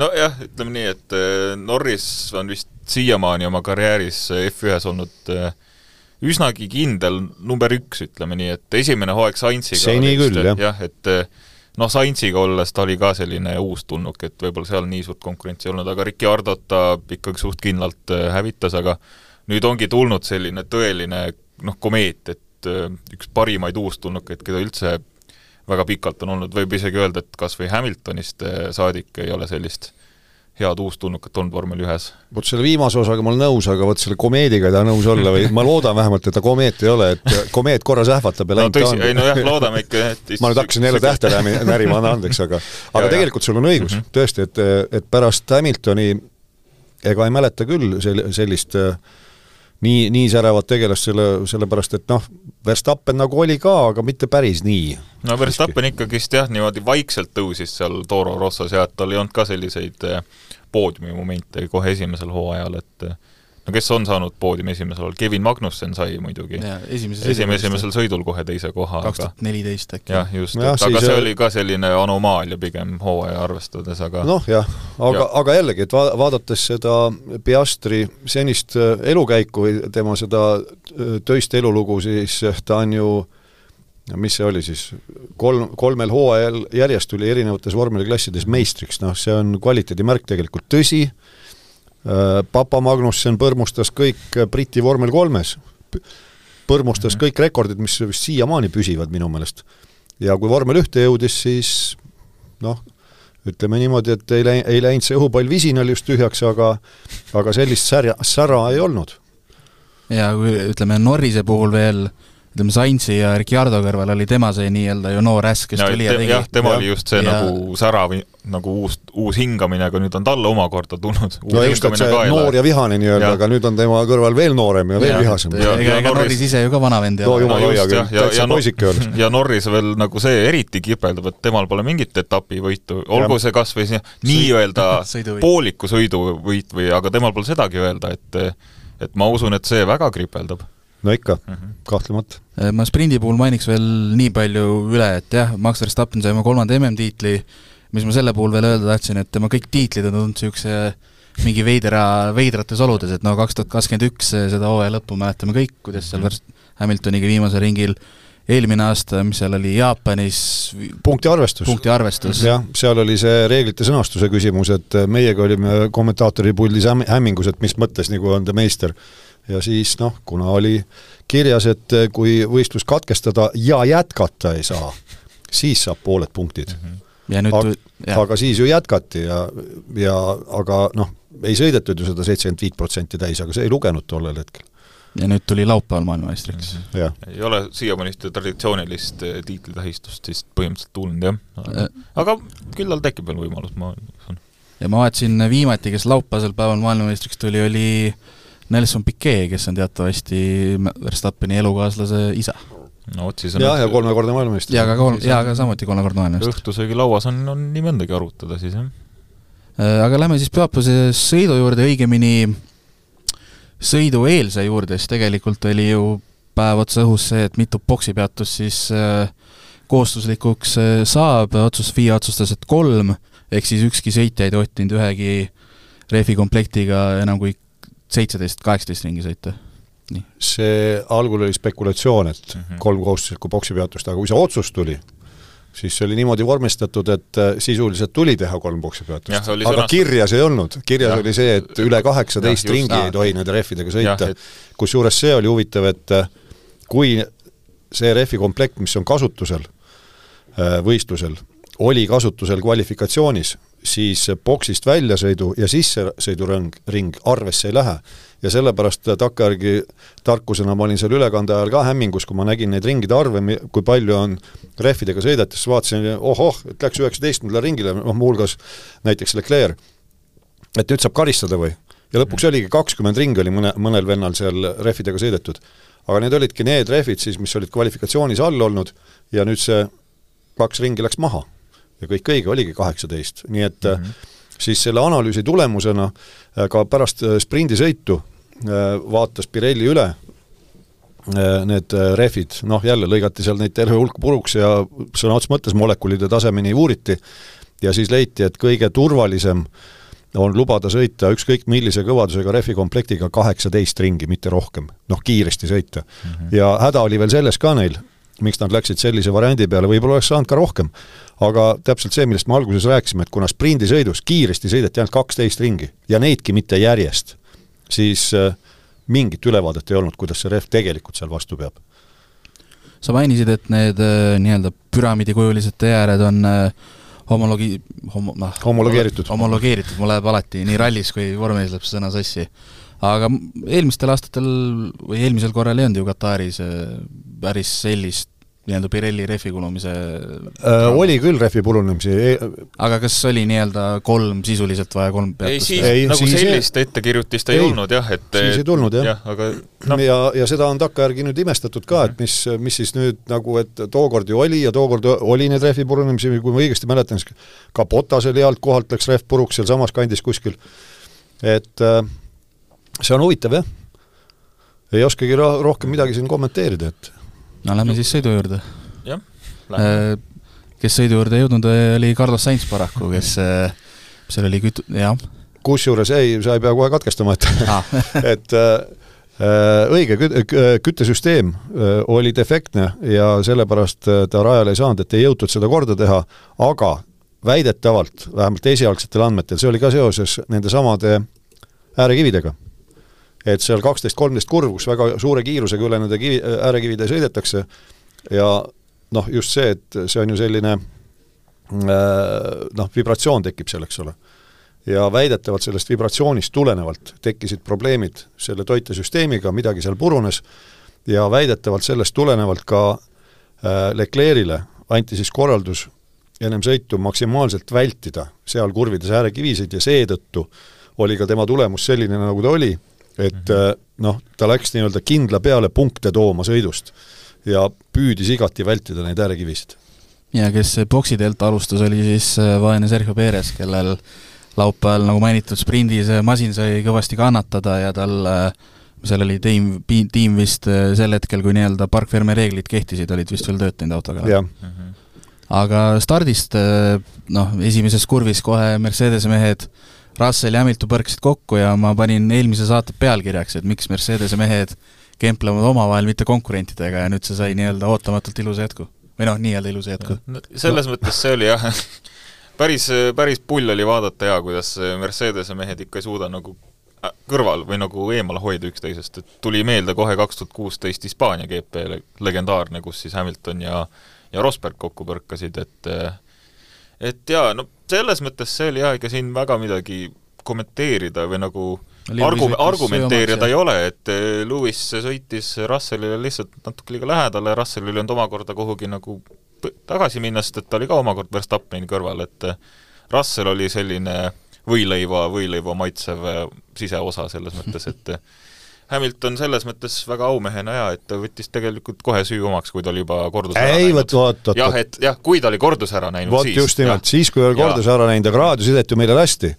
nojah, ütleme nii, et äh, Norris on vist siiamaani oma karjääris F1-s olnud äh, üsnagi kindel number üks, ütleme nii, et esimene hooaeg Saintsiga seni küll, jah. jah, et äh, noh, Saintsiga olles ta oli ka selline uustulnuk, et võib-olla seal nii suurt konkurentsi ei olnud, aga Ricciardot ta ikkagi suht kindlalt hävitas, aga nüüd ongi tulnud selline tõeline noh, komeet, et äh, üks parimaid uustulnukaid, keda üldse väga pikalt on olnud, võib isegi öelda, et kas või Hamiltonist äh, saadik ei ole sellist head uustulnukat olnud vormel ühes. vot selle viimase osaga ma olen nõus, aga vot selle komeediga ei taha nõus olla või ma loodan vähemalt, et ta komeet ei ole, et komeet korra sähvatab ja no läinud ta tõsi, on. ei nojah, loodame ikka, et ma nüüd hakkasin jälle tähte närima, anna andeks, aga aga ja. tegelikult sul on õigus mm, -hmm. tõesti, et, et pärast Hamiltoni ega ei mäleta küll sel-, sellist äh, nii, nii säravat tegelast, selle, sellepärast et noh, Verstappen nagu oli ka, aga mitte päris nii. no Verstappen ikkagist jah, niimoodi vaikselt tõusis seal Toro Rossos ja et tal ei olnud ka selliseid eh, poodiumimomente kohe esimesel hooajal, et eh, no kes on saanud poodiumi esimesel ajal, Kevin Magnussen sai muidugi. esimeses esimesel, esimesel sõidul kohe teise koha. kaks tuhat neliteist äkki. jah, just No aga see oli ka selline anomaalia pigem hooaja arvestades, aga noh jah, aga, aga jällegi, et va-, vaadates seda Piastri senist äh, elukäiku või tema seda äh, töist elulugu, siis äh, ta on ju mis see oli siis, kolm, kolmel hooajal järjest tuli erinevates vormeliklassides meistriks, noh see on kvaliteedimärk tegelikult, tõsi, Papa Magnussen põrmustas kõik Briti vormel kolmes, põrmustas kõik rekordid, mis vist siiamaani püsivad minu meelest. ja kui vormel ühte jõudis, siis noh, ütleme niimoodi, et ei läinud, ei läinud see õhupall visinal just tühjaks, aga aga sellist särja, sära ei olnud. ja kui ütleme, Norrise puhul veel ütleme, Sainzi ja Ricciardo kõrval oli tema see nii-öelda ju noor äss, kes ja, tuli ja te, tegi. jah, tema oli just see ja, nagu särav, nagu uus, uus hingamine, aga nüüd on talle omakorda tulnud no just, et see noor ja vihane nii-öelda, aga nüüd on tema kõrval veel noorem ja veel Ja, vihasem. ja- ega, ega Norris- Norris ise ju ka vana vend ei No ole. jumal hoia küll, ja, ja, täitsa ja, no, poisike olnud. ja Norris veel nagu see eriti kipeldab, et temal pole mingit etapivõitu, olgu see kas või see nii-öelda pooliku sõiduvõit või, aga temal pole sedagi öelda, et et ma usun, et see väga kripeldab. no ikka mm, -hmm. kahtlemata. Äh, ma sprindi puhul mainiks veel nii palju üle, et jah, Max Verstappen sai oma kolmanda MM-tiitli, mis ma selle puhul veel öelda tahtsin, et tema kõik tiitlid on tulnud niisuguse mingi veidra, veidrates oludes, et no kaks tuhat kakskümmend üks, seda hooaja lõppu mäletame kõik, kuidas seal Verst-, Hamiltoniga viimasel ringil eelmine aasta, mis seal oli, Jaapanis punkti arvestus. punkti arvestus. jah, seal oli see reeglite sõnastuse küsimus, et meiega olime kommentaatori puldis häm-, hämmingus, et mis mõttes nagu on ta meister. ja siis noh, kuna oli kirjas, et kui võistlus katkestada ja jätkata ei saa, siis saab pooled punktid mm. -hmm ja nüüd aga, jah. aga siis ju jätkati ja, ja aga noh, ei sõidetud ju seda seitsekümmend viit protsenti täis, aga see ei lugenud tollel hetkel. ja nüüd tuli laupäeval maailmameistriks mm. jah. ei ole siiamaani ühte traditsioonilist eh, tiitlitähistust siis põhimõtteliselt tulnud, jah. Äh. aga küllal tekib veel võimalus, ma usun. ja ma vaatasin viimati, kes laupäevasel päeval maailmameistriks tuli, oli Nelson Piquet, kes on teatavasti Verstappeni elukaaslase isa. No vot, siis on jah, ja kolmekordne maailmameister. ja ka kolm, ja ka samuti kolmekordne maailmameister. õhtusöögilauas on, on nii mõndagi arutada siis, jah. Äh, aga lähme siis pühapäevase sõidu juurde, õigemini sõidueelse juurde, siis tegelikult oli ju päev otsa õhus see, et mitu boksipeatust siis äh, kohustuslikuks äh, saab, otsus, FIA otsustas, et kolm, ehk siis ükski sõitja ei tohtinud ühegi rehvikomplektiga enam kui seitseteist, kaheksateist ringi sõita. Nii. see algul oli spekulatsioon, et mm. -hmm. kolm kohustuslikku boksipeatust, aga kui see otsus tuli, siis see oli niimoodi vormistatud, et äh, sisuliselt tuli teha kolm oli aga sõnastus- kirjas ei olnud, kirjas Jah. oli see, et üle kaheksateist ringi Aa. ei tohi nende rehvidega sõita et-. kusjuures see oli huvitav, et äh, kui see rehvi komplekt, mis on kasutusel äh, võistlusel, oli kasutusel kvalifikatsioonis, siis boksist väljasõidu ja sissesõidurõng, ring arvesse ei lähe. Ja sellepärast takkajärgi tarkusena ma olin seal ülekande ajal ka hämmingus, kui ma nägin neid ringide arve, kui palju on rehvidega sõidetud, siis vaatasin, ohoh, et läks üheksateistkümnendale ringile, noh muuhulgas näiteks Leclerc, et nüüd saab karistada või? ja lõpuks oligi kakskümmend ringi oli mõne, mõnel vennal seal rehvidega sõidetud. aga need olidki need rehvid siis, mis olid kvalifikatsioonis all olnud ja nüüd see kaks ringi läks maha. ja kõik õige, oligi kaheksateist, nii et mm -hmm. Siis selle analüüsi tulemusena äh, ka pärast äh, sprindisõitu vaatas Pirelli üle need rehvid, noh jälle lõigati seal neid terve hulk puruks ja sõna otseses mõttes molekulide tasemeni uuriti ja siis leiti, et kõige turvalisem on lubada sõita ükskõik millise kõvadusega rehvikomplektiga kaheksateist ringi, mitte rohkem. noh, kiiresti sõita mm. -hmm. ja häda oli veel selles ka neil, miks nad läksid sellise variandi peale, võib-olla oleks saanud ka rohkem. aga täpselt see, millest me alguses rääkisime, et kuna sprindisõidus kiiresti sõideti ainult kaksteist ringi ja neidki mitte järjest, siis äh, mingit ülevaadet ei olnud, kuidas see rehv tegelikult seal vastu peab. sa mainisid, et need äh, nii-öelda püramiidikujulised teeääred on äh, homologi-, homo-, noh Homologeeritud. homologeeritud, mul läheb alati nii rallis kui vormelis läheb see sõna sassi. aga eelmistel aastatel või eelmisel korral ei olnud ju Kataris päris sellist nii-öelda Pirelli rehvi kulumise Äh, oli küll rehvi purunemisi e, aga kas oli nii-öelda kolm sisuliselt vaja kolm ei, peatust siis Ei, nagu siis ei- sellist ettekirjutist ei, ei, ei olnud jah, et siis ei tulnud, jah. jah, aga no. ja, ja seda on takkajärgi nüüd imestatud ka, et mis, mis siis nüüd nagu, et tookord ju oli ja tookord oli neid rehvi purunemisi, kui ma õigesti mäletan, siis ka Botasel healt kohalt läks rehv puruks sealsamas kandis kuskil. et äh, see on huvitav jah. ei oskagi ro rohkem midagi siin kommenteerida, et no lähme siis sõidu juurde. jah, lähme. Kes sõidu juurde ei jõudnud, oli Carlos Sainz paraku, kes äh, seal oli küt-, jah kusjuures ei, sa ei pea kohe katkestama, et ah, et äh, äh, õige küt- äh, küttesüsteem äh, oli defektne ja sellepärast äh, ta rajale ei saanud, et ei jõutud seda korda teha, aga väidetavalt, vähemalt esialgsetel andmetel, see oli ka seoses nende samade äärekividega. Et seal kaksteist, kolmteist kurv, kus väga suure kiirusega üle nende kivi, äärekivide sõidetakse. Ja noh, just see, et see on ju selline äh, noh, vibratsioon tekib seal, eks ole. Ja väidetavalt sellest vibratsioonist tulenevalt tekkisid probleemid selle toitesüsteemiga, midagi seal purunes, ja väidetavalt sellest tulenevalt ka äh, Leclerc'ile anti siis korraldus ennem sõitu maksimaalselt vältida seal kurvides äärekivisid ja seetõttu oli ka tema tulemus selline, nagu ta oli, et -hmm. noh, ta läks nii-öelda kindla peale punkte tooma sõidust ja püüdis igati vältida neid äärekivisid. ja kes boksi teelt alustas, oli siis äh, vaene Sergio Perez, kellel laupäeval, nagu mainitud, sprindis äh, masin sai kõvasti kannatada ja tal äh, seal oli tiim, tiim vist sel hetkel, kui nii-öelda parkfermi reeglid kehtisid, olid vist veel tööd teinud autoga. aga stardist noh, esimeses kurvis kohe Mercedese mehed Russell ja Hamilton põrkasid kokku ja ma panin eelmise saate pealkirjaks, et miks Mercedese mehed kemplevad omavahel, mitte konkurentidega ja nüüd see sai nii-öelda ootamatult ilusa jätku. või noh, nii-öelda ilusa jätku. selles no. mõttes see oli jah, päris, päris pull oli vaadata ja kuidas Mercedese mehed ikka ei suuda nagu kõrval või nagu eemale hoida üksteisest, et tuli meelde kohe kaks tuhat kuusteist Hispaania GP legendaarne, kus siis Hamilton ja ja Rosberg kokku põrkasid, et et jaa, no selles mõttes see oli jah, ega siin väga midagi kommenteerida või nagu argu-, argumenteerida ei ole, et Lewis sõitis Russellile lihtsalt natuke liiga lähedale, Russell ei löönud omakorda kuhugi nagu tagasi minna, sest et ta oli ka omakorda Verstappeni kõrval, et Russell oli selline võileiva, võileiva maitsev siseosa selles mõttes, et Hamilton selles mõttes väga aumehena ja et ta võttis tegelikult kohe süü omaks, kui ta oli juba korduse ära ei, vot, vot, vot. jah, et jah, kui ta oli korduse ära näinud, vot just nimelt, siis kui oli korduse ära näinud, aga raadiosidet ju meile lasti.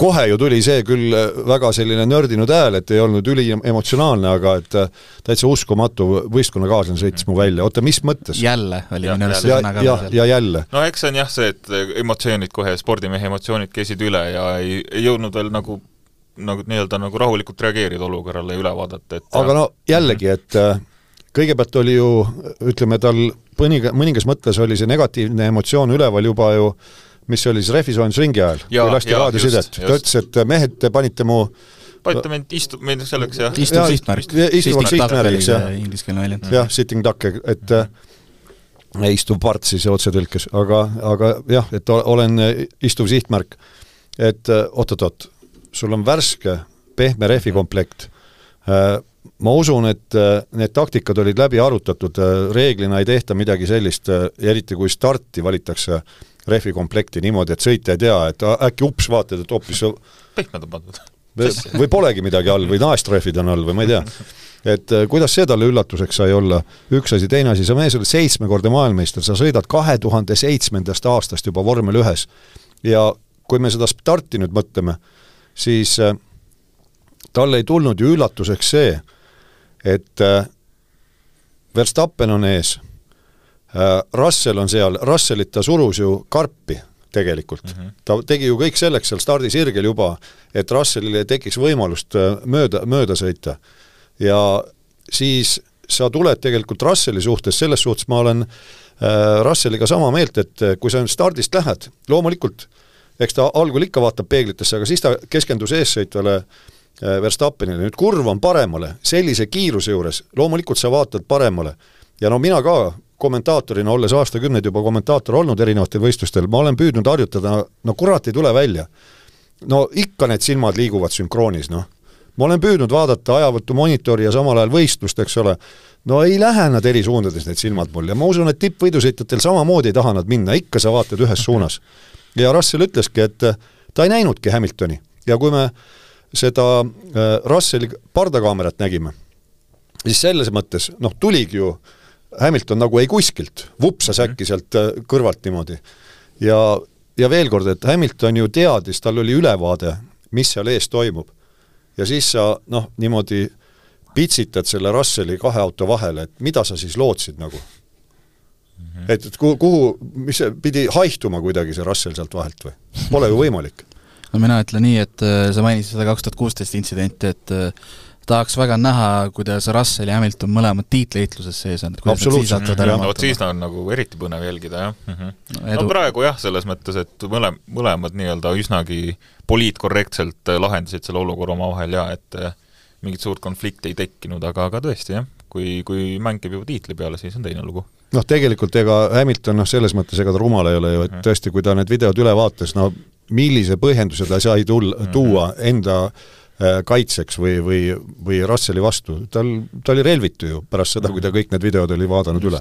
kohe ju tuli see küll väga selline nördinud hääl, et ei olnud üliemotsionaalne, aga et täitsa uskumatu võistkonnakaaslane sõitis mu välja, oota, mis mõttes? jälle oli minu arust see sõna ka veel. ja jälle. no eks see on jah see, et emotsioonid kohe, spordimehe emotsioonid käisid üle ja ei, ei jõudnud veel nagu nagu nii-öelda nagu rahulikult reageerida olukorrale ja üle vaadata, et aga no jällegi, et äh, kõigepealt oli ju ütleme, tal mõninga, mõningas mõttes oli see negatiivne emotsioon üleval juba ju mis see oli siis rehvisoojendusringi ajal, kui lasti raadiosidet, ta ütles, et mehed, te panite mu panite mind istu-, meil selleks jah istuv sihtmärk. istuvaks sihtmärgiks, jah. ingliskeelne väljend. jah, sitting duck, et äh, istuv part siis otsetõlkes, aga, aga jah, et olen istuv sihtmärk. et oot-oot-oot, sul on värske pehme rehvikomplekt. Ma usun, et need taktikad olid läbi arutatud, reeglina ei tehta midagi sellist, eriti kui starti valitakse rehvikomplekti niimoodi, et sõitja ei tea, et äkki ups, vaatad, et hoopis pehmed on pandud. või polegi midagi all või naestrehvid on all või ma ei tea. et kuidas see talle üllatuseks sai olla, üks asi, teine asi, sa mees oled seitsmekordne maailmameister, sa sõidad kahe tuhande seitsmendast aastast juba vormel ühes ja kui me seda starti nüüd mõtleme, siis äh, talle ei tulnud ju üllatuseks see, et äh, Verstappen on ees äh,, Russell on seal, Russellit ta surus ju karpi tegelikult mm. -hmm. ta tegi ju kõik selleks seal stardisirgel juba, et Russellile tekiks võimalust mööda, mööda sõita. ja siis sa tuled tegelikult Russelli suhtes, selles suhtes ma olen äh, Russelliga sama meelt, et kui sa stardist lähed, loomulikult eks ta algul ikka vaatab peeglitesse, aga siis ta keskendus eessõitvale Verstappenile, nüüd kurv on paremale, sellise kiiruse juures, loomulikult sa vaatad paremale. ja no mina ka kommentaatorina, olles aastakümneid juba kommentaator olnud erinevatel võistlustel, ma olen püüdnud harjutada, no kurat, ei tule välja. no ikka need silmad liiguvad sünkroonis, noh. ma olen püüdnud vaadata ajavõtumonitori ja samal ajal võistlust, eks ole, no ei lähe nad eri suundades, need silmad mul, ja ma usun, et tippvõidusõitjatel samamoodi ei taha nad minna, ikka sa vaatad ühes suunas. Ja Russell ütleski, et ta ei näinudki Hamiltoni ja kui me seda äh, Russelli pardakaamerat nägime, siis selles mõttes noh, tuligi ju Hamilton nagu ei kuskilt, vupsas mhm. äkki sealt äh, kõrvalt niimoodi. ja, ja veel kord, et Hamilton ju teadis, tal oli ülevaade, mis seal ees toimub. ja siis sa noh, niimoodi pitsitad selle Russelli kahe auto vahele, et mida sa siis lootsid nagu mm. -hmm. et, et kuhu, kuhu, mis see, pidi haihtuma kuidagi see Russell sealt vahelt või? Pole ju võimalik no mina ütlen nii, et äh, sa mainisid seda kaks tuhat kuusteist intsidenti, et äh, tahaks väga näha, kuidas Russell ja Hamilton mõlemad tiitliheitluses sees on, et kuidas nad siis hakkavad ära no vot siis on nagu eriti põnev jälgida, jah mm. -hmm. no praegu jah, selles mõttes, et mõle-, mõlemad nii-öelda üsnagi poliitkorrektselt äh, lahendasid selle olukorra omavahel ja et mingit suurt konflikti ei tekkinud, aga, aga tõesti jah, kui, kui mäng käib juba tiitli peale, siis on teine lugu noh, tegelikult ega Hamilton noh, selles mõttes ega ta rumal ei ole ju, et mhm. tõesti, kui ta need videod üle vaatas, no millise põhjenduse ta sai tulla, mhm. tuua enda äh, kaitseks või, või, või Russelli vastu, tal, ta oli relvitu ju pärast seda, kui ta kõik need videod oli vaadanud üle.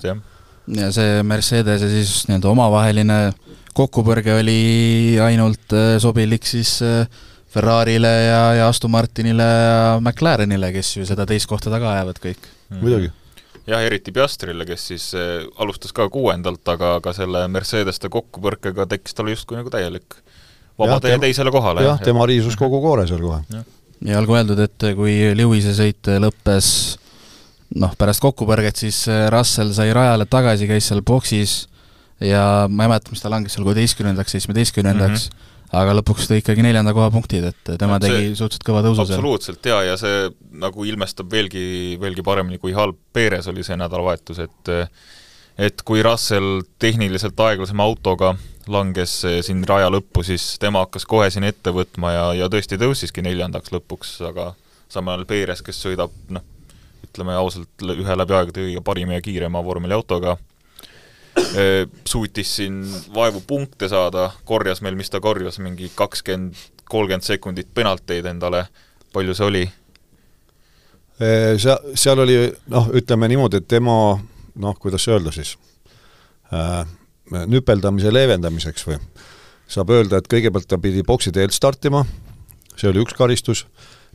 ja see Mercedese siis nii-öelda omavaheline kokkupõrge oli ainult äh, sobilik siis äh, Ferrarile ja, ja Aston Martinile ja McLarenile, kes ju seda teist kohta taga ajavad kõik muidugi jah, eriti Piastrile, kes siis alustas ka kuuendalt, aga, aga selle Mercedeste kokkupõrkega tekkis tal justkui nagu täielik vaba tee teisele kohale. jah, tema riisus kogu koore seal kohe. ja olgu öeldud, et kui Lewis'e sõit lõppes noh, pärast kokkupõrget, siis Russell sai rajale tagasi, käis seal boksis ja ma ei mäleta, mis ta langes seal kuueteistkümnendaks, seitsmeteistkümnendaks mm, -hmm. Aga lõpuks tõi ikkagi neljanda koha punktid, et tema see, tegi suhteliselt kõva tõusu seal. absoluutselt jaa, ja see nagu ilmestab veelgi, veelgi paremini, kui halb Perez oli see nädalavahetus, et et kui Russell tehniliselt aeglasema autoga langes siin raja lõppu, siis tema hakkas kohe siin ette võtma ja, ja tõesti tõusiski neljandaks lõpuks, aga samal ajal Perez, kes sõidab noh, ütleme ausalt, ühe läbi aegade kõige parima ja kiirema vormeliautoga, suutis siin vaevu punkte saada, korjas meil, mis ta korjas, mingi kakskümmend, kolmkümmend sekundit penalteid endale, palju see oli? Seal, seal oli noh, ütleme niimoodi, et tema noh, kuidas öelda siis äh,, nüpeldamise leevendamiseks või saab öelda, et kõigepealt ta pidi boksi teelt startima, see oli üks karistus,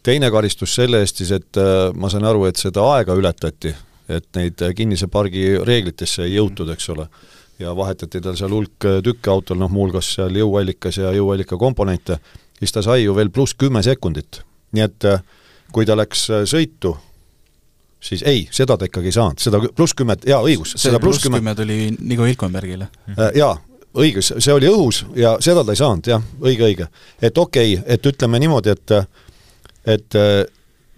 teine karistus selle eest siis, et äh, ma sain aru, et seda aega ületati, et neid kinnise pargi reeglitesse ei jõutud, eks ole, ja vahetati tal seal hulk tükke autol, noh muuhulgas seal jõuallikas ja jõuallika komponente, siis ta sai ju veel pluss kümme sekundit. nii et äh, kui ta läks äh, sõitu siis ei, seda ta ikkagi ei saanud, seda pluss kümmet, jaa, õigus, seda pluss kümme tuli Nico Hilkenbergile. Äh, jaa, õigus, see oli õhus ja seda ta ei saanud, jah, õige, õige. et okei okay,, et ütleme niimoodi, et et äh,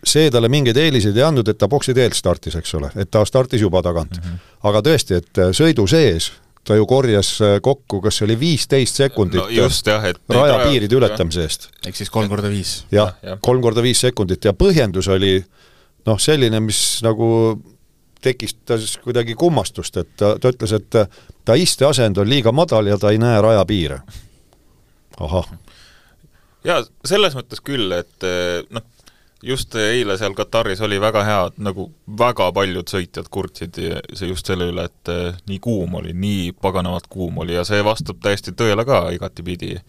see talle mingeid eeliseid ei andnud, et ta boksi teelt startis, eks ole, et ta startis juba tagant mm. -hmm. aga tõesti, et äh, sõidu sees ta ju korjas kokku, kas see oli viisteist sekundit no just, jah, et rajapiiride ületamise eest. ehk siis kolm korda viis. jah ja., kolm korda viis sekundit ja põhjendus oli äh, noh, selline, mis nagu tekitas kuidagi kummastust, et ta, ta ütles, et ta isteasend on liiga madal ja ta ei näe rajapiire. ahah. jaa, selles mõttes küll, et noh, just eile seal Kataris oli väga hea, nagu väga paljud sõitjad kurtsid see just selle üle, et nii kuum oli, nii paganamalt kuum oli ja see vastab täiesti tõele ka igatipidi.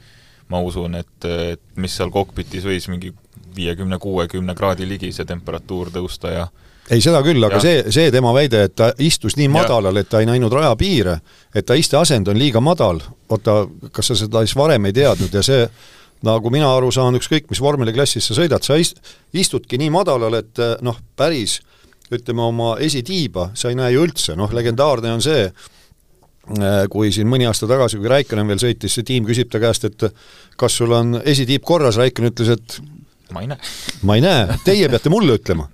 ma usun, et, et mis seal kokpitis võis mingi viiekümne, kuuekümne kraadi ligi see temperatuur tõusta ja ei, seda küll, aga ja. see, see tema väide, et ta istus nii madalal, et ta ei näinud rajapiire, et ta isteasend on liiga madal, oota, kas sa seda siis varem ei teadnud ja see nagu mina aru saan, ükskõik mis vormeliklassis sa sõidad, sa ist-, istudki nii madalal, et noh, päris ütleme, oma esitiiba sa ei näe ju üldse, noh, legendaarne on see, kui siin mõni aasta tagasi, kui Raikkonen veel sõitis, see tiim küsib ta käest, et kas sul on esitiib korras, Raikkonen ütles, et ma ei näe. ma ei näe, teie peate mulle ütlema.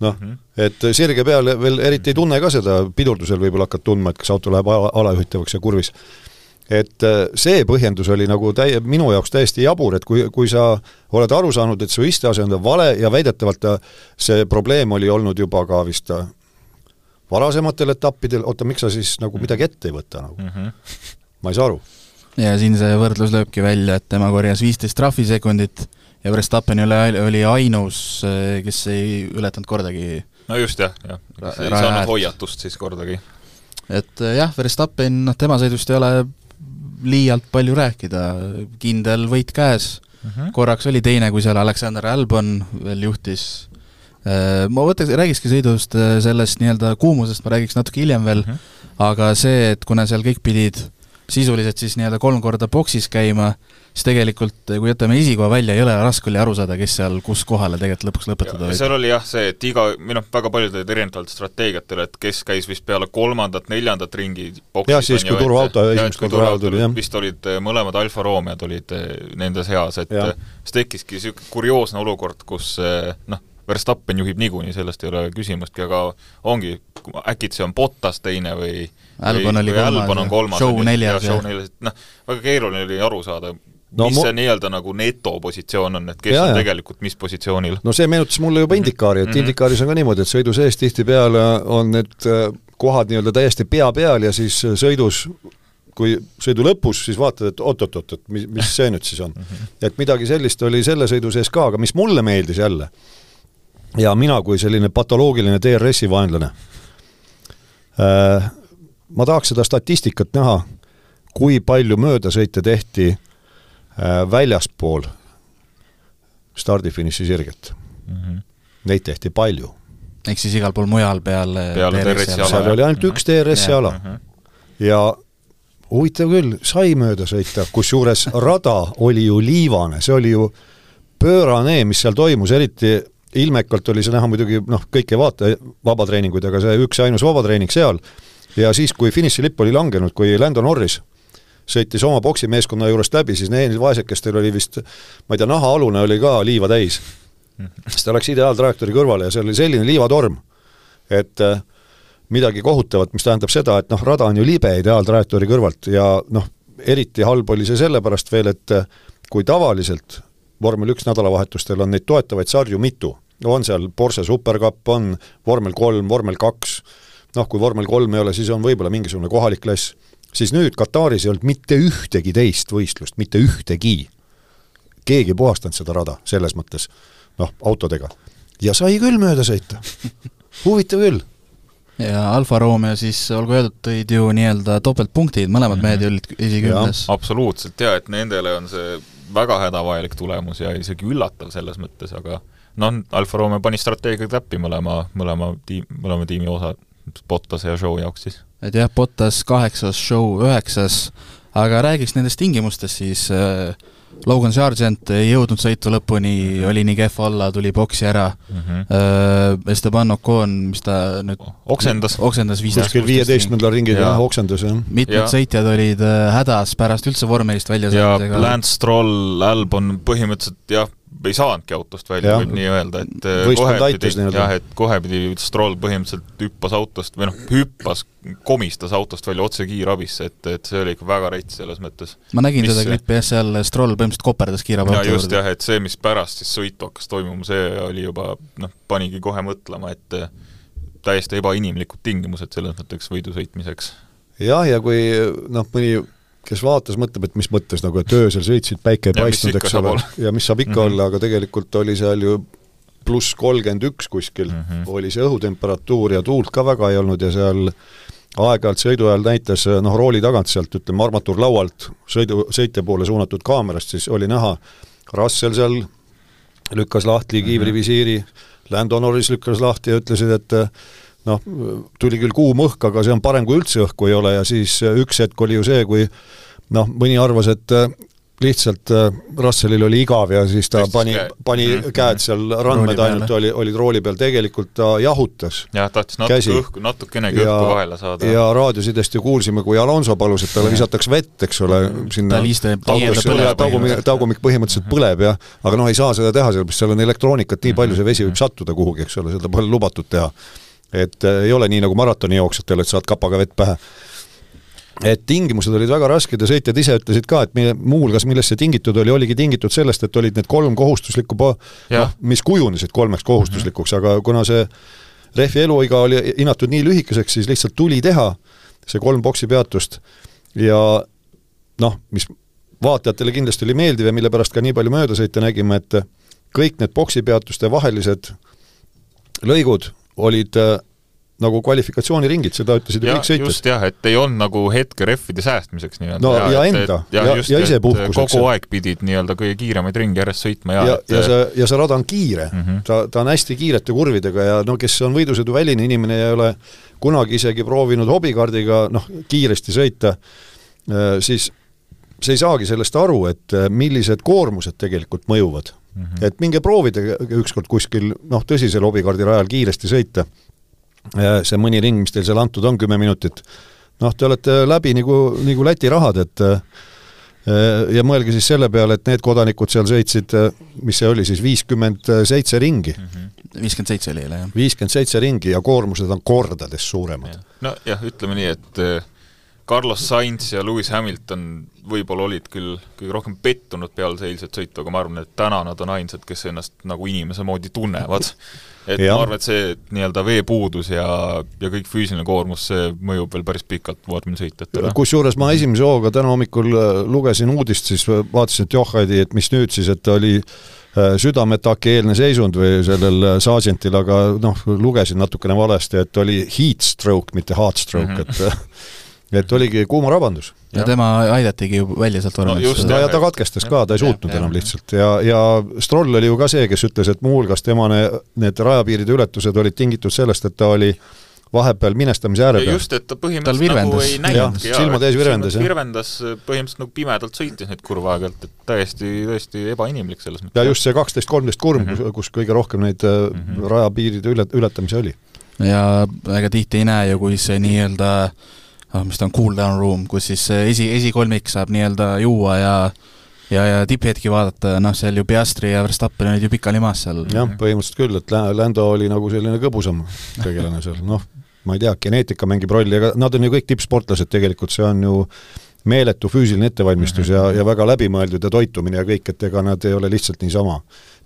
noh -hmm., et sirge peal veel eriti ei tunne ka seda, pidurdusel võib-olla hakkad tundma, et kas auto läheb ala, alajuhitavaks ja kurvis. Et äh, see põhjendus oli nagu täie, minu jaoks täiesti jabur, et kui, kui sa oled aru saanud, et su isteasend on vale ja väidetavalt see probleem oli olnud juba ka vist äh, varasematel etappidel, oota, miks sa siis nagu midagi ette ei võta nagu mm? -hmm. ma ei saa aru. ja siin see võrdlus lööbki välja, et tema korjas viisteist trahvisekundit ja Verstappen oli, oli ainus, kes ei ületanud kordagi no just jah, jah, ei saanud hoiatust siis kordagi. et jah, Verstappen, noh tema sõidust ei ole liialt palju rääkida, kindel võit käes mm, -hmm. korraks oli teine, kui seal Alexander Albon veel juhtis, äh, ma võtaks, räägikski sõidust äh, sellest nii-öelda kuumusest, ma räägiks natuke hiljem veel mm, -hmm. aga see, et kuna seal kõik pidid sisuliselt siis nii-öelda kolm korda boksis käima, siis tegelikult kui jätame esikoha välja, jõle raske oli aru saada, kes seal kus kohale tegelikult lõpuks lõpetada võis. seal oli jah see, et iga, või noh, väga paljud olid erinevatel strateegiatel, et kes käis vist peale kolmandat, neljandat ringi boksis jah, siis kui turvaauto esimest korda rajale tuli, jah. vist olid eh, mõlemad Alfa Romeod olid eh, nende seas, et ja. Eh, siis tekkiski niisugune kurioosne olukord, kus noh, Verstappen juhib niikuinii, sellest ei ole küsimustki, aga ongi, äkitse on Bottas teine või Albon oli kolmas, kolmas, show neljas, noh, väga keeruline oli aru saada, no, mis see nii-öelda nagu netopositsioon on, et kes ja, on tegelikult mis positsioonil? no see meenutas mulle juba Indikaari, et mm -hmm. Indikaaris on ka niimoodi, et sõidu sees tihtipeale on need äh, kohad nii-öelda täiesti pea peal ja siis äh, sõidus kui sõidu lõpus, siis vaatad, et oot-oot-oot, et mis, mis see nüüd siis on. Mhm. et midagi sellist oli selle sõidu sees ka, aga mis mulle meeldis jälle, ja mina kui selline patoloogiline DRS-i vaenlane äh,, ma tahaks seda statistikat näha, kui palju möödasõite tehti äh, väljaspool stardifiniši sirget mm. -hmm. Neid tehti palju. ehk siis igal pool mujal peale, peale DRS-i ala? seal oli ainult üks DRS-i ala mm. -hmm. ja huvitav küll, sai mööda sõita, kusjuures rada oli ju liivane, see oli ju pöörane, mis seal toimus, eriti ilmekalt oli see näha muidugi noh, kõik ei vaata vabatreeninguid, aga see üks ja ainus vabatreening seal, ja siis, kui finišilipp oli langenud, kui Lando Norris sõitis oma poksimeeskonna juurest läbi, siis neil vaesekestel oli vist, ma ei tea, nahaalune oli ka liiva täis. siis ta läks ideaaltrajektoori kõrvale ja seal oli selline liivatorm, et äh, midagi kohutavat, mis tähendab seda, et noh, rada on ju libe ideaaltrajektoori kõrvalt ja noh, eriti halb oli see sellepärast veel, et äh, kui tavaliselt vormel üks nädalavahetustel on neid toetavaid sarju mitu, on seal Porsche Supercup, on vormel kolm, vormel kaks, noh, kui vormel kolm ei ole, siis on võib-olla mingisugune kohalik klass, siis nüüd Kataris ei olnud mitte ühtegi teist võistlust, mitte ühtegi. keegi ei puhastanud seda rada, selles mõttes, noh, autodega. ja sai küll mööda sõita huvitav küll ja Alfa Romeo siis, olgu öeldud, tõid ju nii-öelda topeltpunktid, mõlemad mm -hmm. mehed olid esikümnes. absoluutselt jaa, et nendele on see väga hädavajalik tulemus ja isegi üllatav selles mõttes, aga noh, Alfa Romeo pani strateegia täppi mõlema, mõlema tiim, mõlema tiimi osa, Bottase ja Show jaoks siis. et jah, Bottas kaheksas, Show üheksas, aga räägiks nendest tingimustest siis äh, Logan Sargent ei jõudnud sõitu lõpuni, oli nii kehv olla, tuli boksi ära mm. -hmm. Esteban Ocon, mis ta nüüd oksendas, oksendas viisteist kuskil viieteistkümnendal ringil jah, oksendas, jah. mitmed ja. sõitjad olid äh, hädas pärast üldse vormelist välja saamisega. Lance Stroll, Albon põhimõtteliselt jah, ei saanudki autost välja, võib nii öelda, et äh, kohe pidi, jah, et kohe pidi Stroll põhimõtteliselt hüppas autost või noh, hüppas, komistas autost välja otse kiirabisse, et, et see oli ikka väga rets selles mõttes. ma nägin mis seda klippi jah, seal Stroll põhimõtteliselt koperdas kiirabi auto juurde. just jah, et see, mis pärast siis sõitu hakkas toimuma, see oli juba noh, panigi kohe mõtlema, et äh, täiesti ebainimlikud tingimused selles mõttes võidu sõitmiseks. jah, ja kui noh, mõni kes vaatas, mõtleb, et mis mõttes nagu, et öösel sõitsid, päike ei paistnud, eks ole, ja mis saab ikka mm -hmm. olla, aga tegelikult oli seal ju pluss kolmkümmend üks kuskil mm, -hmm. oli see õhutemperatuur ja tuult ka väga ei olnud ja seal aeg-ajalt sõidu ajal näitas noh, rooli tagant sealt, ütleme, armatuurlaualt sõidu, sõitja poole suunatud kaamerast, siis oli näha, Russell seal lükkas lahti kiivrivisiiri, Lando Norris lükkas lahti ja ütlesid, et noh, tuli küll kuum õhk, aga see on parem, kui üldse õhku ei ole. Ja siis üks hetk oli ju see, kui noh, mõni arvas, et äh, lihtsalt äh, Russellil oli igav ja siis ta Tõstis pani, pani mm -hmm. käed seal randmed ainult oli, olid rooli peal, tegelikult ta jahutas jah, tahtis natuke õhku, natukenegi õhku vahele saada. ja raadiosidest ju kuulsime, kui Alonso palus, et talle visatakse vett, eks ole, sinna tagumik, tagumik põhimõtteliselt põleb jah, aga noh, ei saa seda teha, sellepärast seal on elektroonikat nii palju, see vesi võib sattuda kuhugi, eks ole, seda pole lubatud teha et äh, ei ole nii nagu maratonijooksjatel, et saad kapaga vett pähe. et tingimused olid väga rasked ja sõitjad ise ütlesid ka, et mille, muuhulgas millest see tingitud oli, oligi tingitud sellest, et olid need kolm kohustuslikku noh, mis kujunesid kolmeks kohustuslikuks mm, -hmm. aga kuna see rehvi eluiga oli hinnatud nii lühikeseks, siis lihtsalt tuli teha see kolm boksi peatust ja noh, mis vaatajatele kindlasti oli meeldiv ja mille pärast ka nii palju möödasõite nägime, et kõik need boksipeatuste vahelised lõigud olid äh, nagu kvalifikatsiooniringid, seda ütlesid ju kõik sõitjad. just jah, et ei olnud nagu hetke rehvide säästmiseks nii-öelda. no ja, ja enda, ja, ja, ja ise puhkuseks. kogu aeg pidid nii-öelda kõige kiiremaid ringi järjest sõitma ja ja, et... ja see, ja see rada on kiire mm, -hmm. ta, ta on hästi kiirete kurvidega ja no kes on võidusõiduväline inimene ja ei ole kunagi isegi proovinud hobikaardiga noh, kiiresti sõita, äh, siis see ei saagi sellest aru, et äh, millised koormused tegelikult mõjuvad mm. -hmm. et minge proovige ükskord kuskil noh, tõsisel hobikaardi rajal kiiresti sõita see mõni ring, mis teil seal antud on, kümme minutit, noh, te olete läbi nagu, nagu Läti rahad, et äh, ja mõelge siis selle peale, et need kodanikud seal sõitsid, äh, mis see oli siis, viiskümmend seitse ringi. Mhm. viiskümmend seitse oli eile, jah. viiskümmend seitse ringi ja koormused on kordades suuremad. nojah, ütleme nii, et äh, Carlos Sainz ja Lewis Hamilton võib-olla olid küll kõige rohkem pettunud peale eilset sõitu, aga ma arvan, et täna nad on ainsad, kes ennast nagu inimese moodi tunnevad et ja. ma arvan, et see nii-öelda veepuudus ja, ja kõik füüsiline koormus, see mõjub veel päris pikalt vormelisõitjatele. kusjuures ma esimese hooga täna hommikul äh, lugesin uudist, siis vaatasin, et joh, et mis nüüd siis, et oli äh, südameataki eelne seisund või sellel äh, Sargentil, aga noh, lugesin natukene valesti, et oli heat stroke, mitte heart stroke mm, -hmm. et et oligi kuumarabandus. ja tema aidatigi ju välja sealt vormist no,. ja ta katkestas ka, ta ei suutnud ja, enam ja. lihtsalt ja, ja Stroll oli ju ka see, kes ütles, et muuhulgas tema ne, need rajapiiride ületused olid tingitud sellest, et ta oli vahepeal minestamise ääre peal. just, et ta põhimõtteliselt nagu ei näinudki. silmade ees virvendas, jah. virvendas põhimõtteliselt nagu pimedalt sõitis neid kurve aeg-ajalt, et täiesti, täiesti ebainimlik selles mõttes. ja just see kaksteist, kolmteist kurv mm, -hmm. kus kõige rohkem neid mm -hmm. rajapiiride üle, ületamisi oli. ja ega tihti ei näe ju, kui see nii-öelda noh, mis ta on, cool down room, kus siis esi, esikolmik saab nii-öelda juua ja ja, ja tipphetki vaadata, noh, seal ju Piastri ja Verstappen olid ju pikali maas seal. jah, põhimõtteliselt küll, et Lando oli nagu selline kõbusam tegelane seal, noh, ma ei tea, geneetika mängib rolli, aga nad on ju kõik tippsportlased tegelikult, see on ju meeletu füüsiline ettevalmistus ja, ja väga läbimõeldud ja toitumine ja kõik, et ega nad ei ole lihtsalt niisama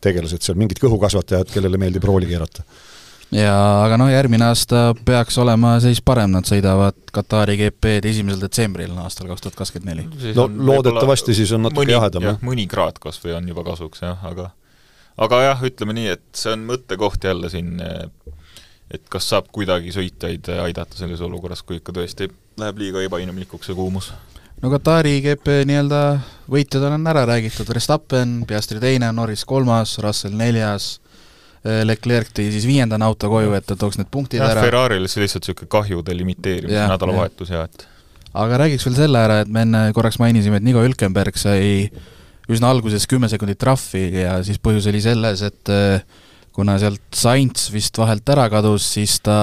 tegelased seal, mingid kõhukasvatajad, kellele meeldib rooli keerata ja aga noh, järgmine aasta peaks olema seis parem, nad sõidavad Katari GP-d esimesel detsembril aastal kaks tuhat kakskümmend neli. no loodetavasti siis on natuke mõni, jahedam, jah? mõni kraad kas või on juba kasuks, jah, aga aga jah, ütleme nii, et see on mõttekoht jälle siin, et kas saab kuidagi sõitjaid aidata selles olukorras, kui ikka tõesti läheb liiga ebainimlikuks see kuumus no Katari GP nii-öelda võitjad on ära räägitud, Verstappen, Piastri teine, Norris kolmas, Russell neljas, Leclerc tõi siis viiendana auto koju, et ta tooks need punktid ja, ära. Ferrari'l see lihtsalt niisugune kahjude limiteerimise nädalavahetus ja et aga räägiks veel selle ära, et me enne korraks mainisime, et Nico Hülkenberg sai üsna alguses kümme sekundit trahvi ja siis põhjus oli selles, et äh, kuna sealt Sainz vist vahelt ära kadus, siis ta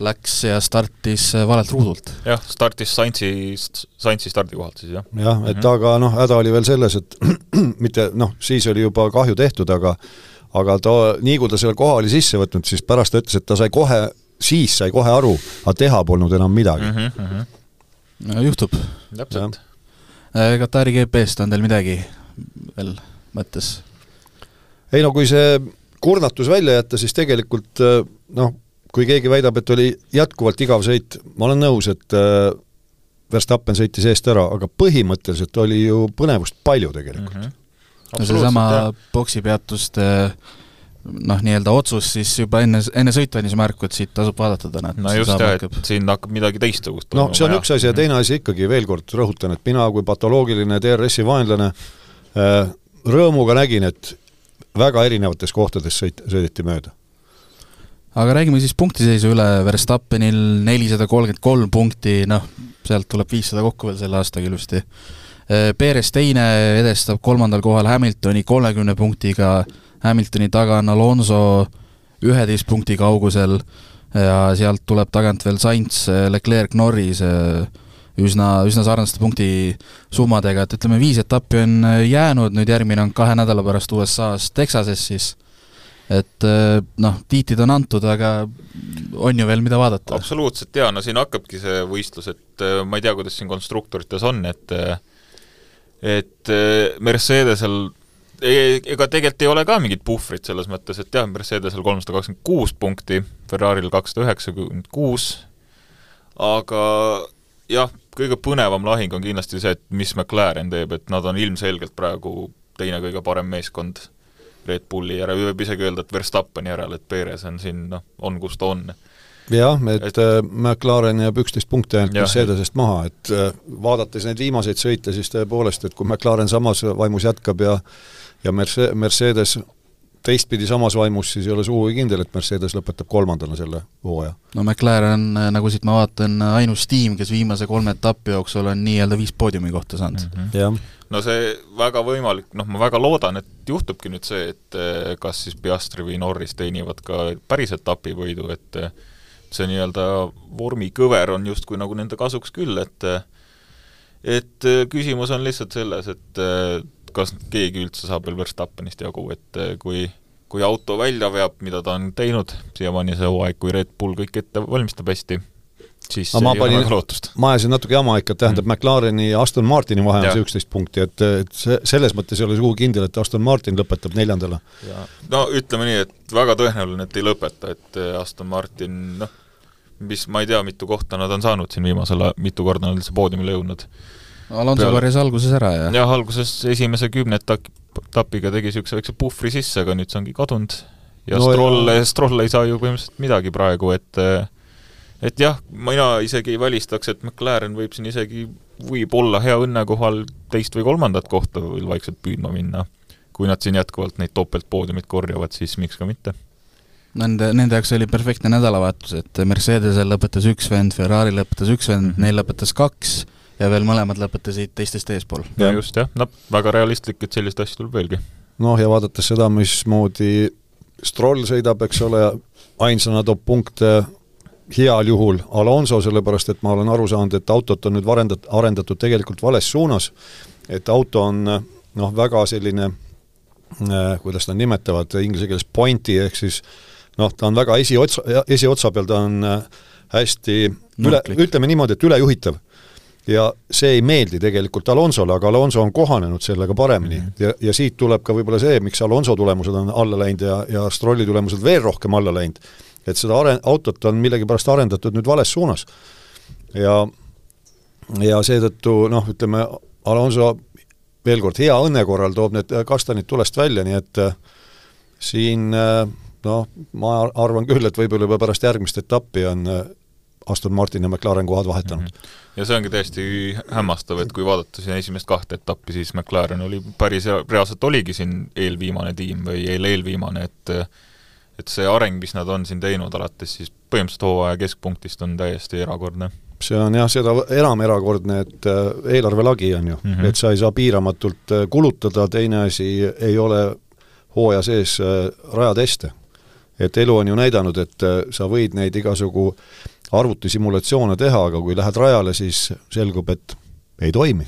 läks ja startis äh, valelt ruudult. jah, startis Sainzi, Sainzi stardikohalt siis, jah. jah, et mm -hmm. aga noh, häda oli veel selles, et mitte noh, siis oli juba kahju tehtud, aga aga ta, nii kui ta selle koha oli sisse võtnud, siis pärast ta ütles, et ta sai kohe, siis sai kohe aru, aga teha polnud enam midagi mm. -hmm, mm -hmm. no juhtub. täpselt. Katari GP-st on teil midagi veel mõttes? ei no kui see kurnatus välja jätta, siis tegelikult äh, noh, kui keegi väidab, et oli jätkuvalt igav sõit, ma olen nõus, et äh, Verstappen sõitis eest ära, aga põhimõtteliselt oli ju põnevust palju tegelikult mm. -hmm no seesama boksipeatuste noh, nii-öelda otsus siis juba enne, enne sõitu andis märku, et siit tasub vaadata täna, et no just jah, et siin hakkab midagi teistsugust no see on jah. üks asi ja teine asi ikkagi, veel kord rõhutan, et mina kui patoloogiline DRS-i vaenlane äh, rõõmuga nägin, et väga erinevates kohtades sõit, sõideti mööda. aga räägime siis punktiseisu üle, Verstappenil nelisada kolmkümmend kolm punkti, noh, sealt tuleb viissada kokku veel selle aastaga ilusti Perez teine edestab kolmandal kohal Hamiltoni kolmekümne punktiga, Hamiltoni taga on Alonso üheteist punkti kaugusel. Ja sealt tuleb tagant veel Sainz, Leclerc, Norris äh, üsna, üsna sarnaste punktisummadega, et ütleme, viis etappi on jäänud, nüüd järgmine on kahe nädala pärast USA-s Texases siis, et äh, noh, tiitlid on antud, aga on ju veel, mida vaadata. absoluutselt jaa, no siin hakkabki see võistlus, et ma ei tea, kuidas siin konstruktorites on, et et äh, Mercedesel e-, ega tegelikult ei ole ka mingit puhvrit selles mõttes, et jah, Mercedesel kolmsada kakskümmend kuus punkti, Ferrari'l kakssada üheksakümmend kuus, aga jah, kõige põnevam lahing on kindlasti see, et mis McLaren teeb, et nad on ilmselgelt praegu teine kõige parem meeskond Red Bulli järel, võib isegi öelda, et Verstappeni järel, et Perez on siin noh, on kus ta on. Jah, et, et äh, McLaren jääb üksteist punkti ainult Mercedesest maha, et äh, vaadates neid viimaseid sõite, siis tõepoolest, et kui McLaren samas vaimus jätkab ja ja Merce-, Mercedes teistpidi samas vaimus, siis ei ole sugugi kindel, et Mercedes lõpetab kolmandana selle hooaja. no McLaren, nagu siit ma vaatan, ainus tiim, kes viimase kolme etapi jooksul on nii-öelda viis poodiumi kohta saanud mm. -hmm. no see väga võimalik, noh, ma väga loodan, et juhtubki nüüd see, et kas siis Piastri või Norris teenivad ka päris etapivõidu, et see nii-öelda vormikõver on justkui nagu nende kasuks küll, et et küsimus on lihtsalt selles, et kas keegi üldse saab veel Verstappenist jagu, et eh, kui kui auto välja veab, mida ta on teinud siiamaani see hooaeg, kui Red Bull kõik ette valmistab hästi, siis ma panin, ma ajasin natuke jama ikka, tähendab mm. McLareni ja Aston Martini vahe on see üksteist punkti, et, et see, selles mõttes ei ole sugugi kindel, et Aston Martin lõpetab neljandana. no ütleme nii, et väga tõenäoline, et ei lõpeta, et Aston Martin noh, mis, ma ei tea, mitu kohta nad on saanud siin viimasel ajal, mitu korda nad üldse poodiumile jõudnud Alonso peale... korjas alguses ära ja jah, alguses esimese kümne etapiga tegi niisuguse väikse puhvri sisse, aga nüüd see ongi kadunud. ja no Stroll, Stroll ei saa ju põhimõtteliselt midagi praegu, et et jah, mina isegi ei välistaks, et McLaren võib siin isegi, võib olla hea õnne kohal teist või kolmandat kohta veel vaikselt püüdma minna. kui nad siin jätkuvalt neid topeltpoodiumit korjavad, siis miks ka mitte Nende, nende jaoks oli perfektne nädalavahetus, et Mercedesel lõpetas üks vend, Ferrari lõpetas üks vend mm, -hmm. neil lõpetas kaks ja veel mõlemad lõpetasid teistest eespool. no just jah, no väga realistlik, et selliseid asju tuleb veelgi. noh, ja vaadates seda, mismoodi Stroll sõidab, eks ole, ainsana toob punkte heal juhul Alonso, sellepärast et ma olen aru saanud, et autot on nüüd varendat-, arendatud tegelikult vales suunas, et auto on noh, väga selline äh, kuidas nad nimetavad inglise keeles pointy, ehk siis noh, ta on väga esiotsa, esiotsa peal, ta on äh, hästi üle, ütleme niimoodi, et ülejuhitav ja see ei meeldi tegelikult Alonsole, aga Alonso on kohanenud sellega paremini mm -hmm. ja, ja siit tuleb ka võib-olla see, miks Alonso tulemused on alla läinud ja, ja Strolli tulemused veel rohkem alla läinud. et seda are-, autot on millegipärast arendatud nüüd vales suunas. ja, ja seetõttu noh, ütleme, Alonso veel kord, hea õnne korral toob need kastanid tulest välja, nii et äh, siin äh, noh, ma arvan küll, et võib-olla juba pärast järgmist etappi on äh, Aston Martin ja McLaren kohad vahetanud mm. -hmm. ja see ongi täiesti hämmastav, et kui vaadata siin esimest kahte etappi, siis McLaren oli päris, reaalselt oligi siin eelviimane tiim või eel-eelviimane, et et see areng, mis nad on siin teinud alates siis põhimõtteliselt hooaja keskpunktist, on täiesti erakordne see on jah, seda enam erakordne, et äh, eelarve lagi on ju mm, -hmm. et sa ei saa piiramatult äh, kulutada, teine asi, ei ole hooaja sees rajateste. Et elu on ju näidanud, et sa võid neid igasugu arvutisimulatsioone teha, aga kui lähed rajale, siis selgub, et ei toimi.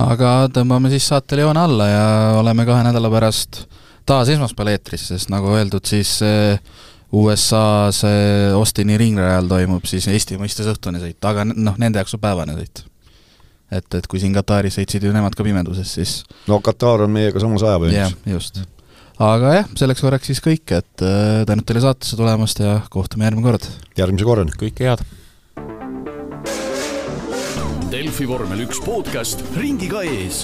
aga tõmbame siis saatele joone alla ja oleme kahe nädala pärast taas esmaspäeval eetris, sest nagu öeldud, siis eh, USA-s eh, Austini ringrajal toimub siis Eesti mõistes õhtune sõit, aga noh, nende jaoks on päevane sõit. et, et kui siin Kataris sõitsid ju nemad ka pimeduses, siis no Katar on meiega samas ajavööndis. jah, just aga jah, selleks korraks siis kõik, et äh, tänud teile saatesse tulemast ja kohtume järgmine kord. järgmise korrani. kõike head! Delfi vormel üks podcast ringiga ees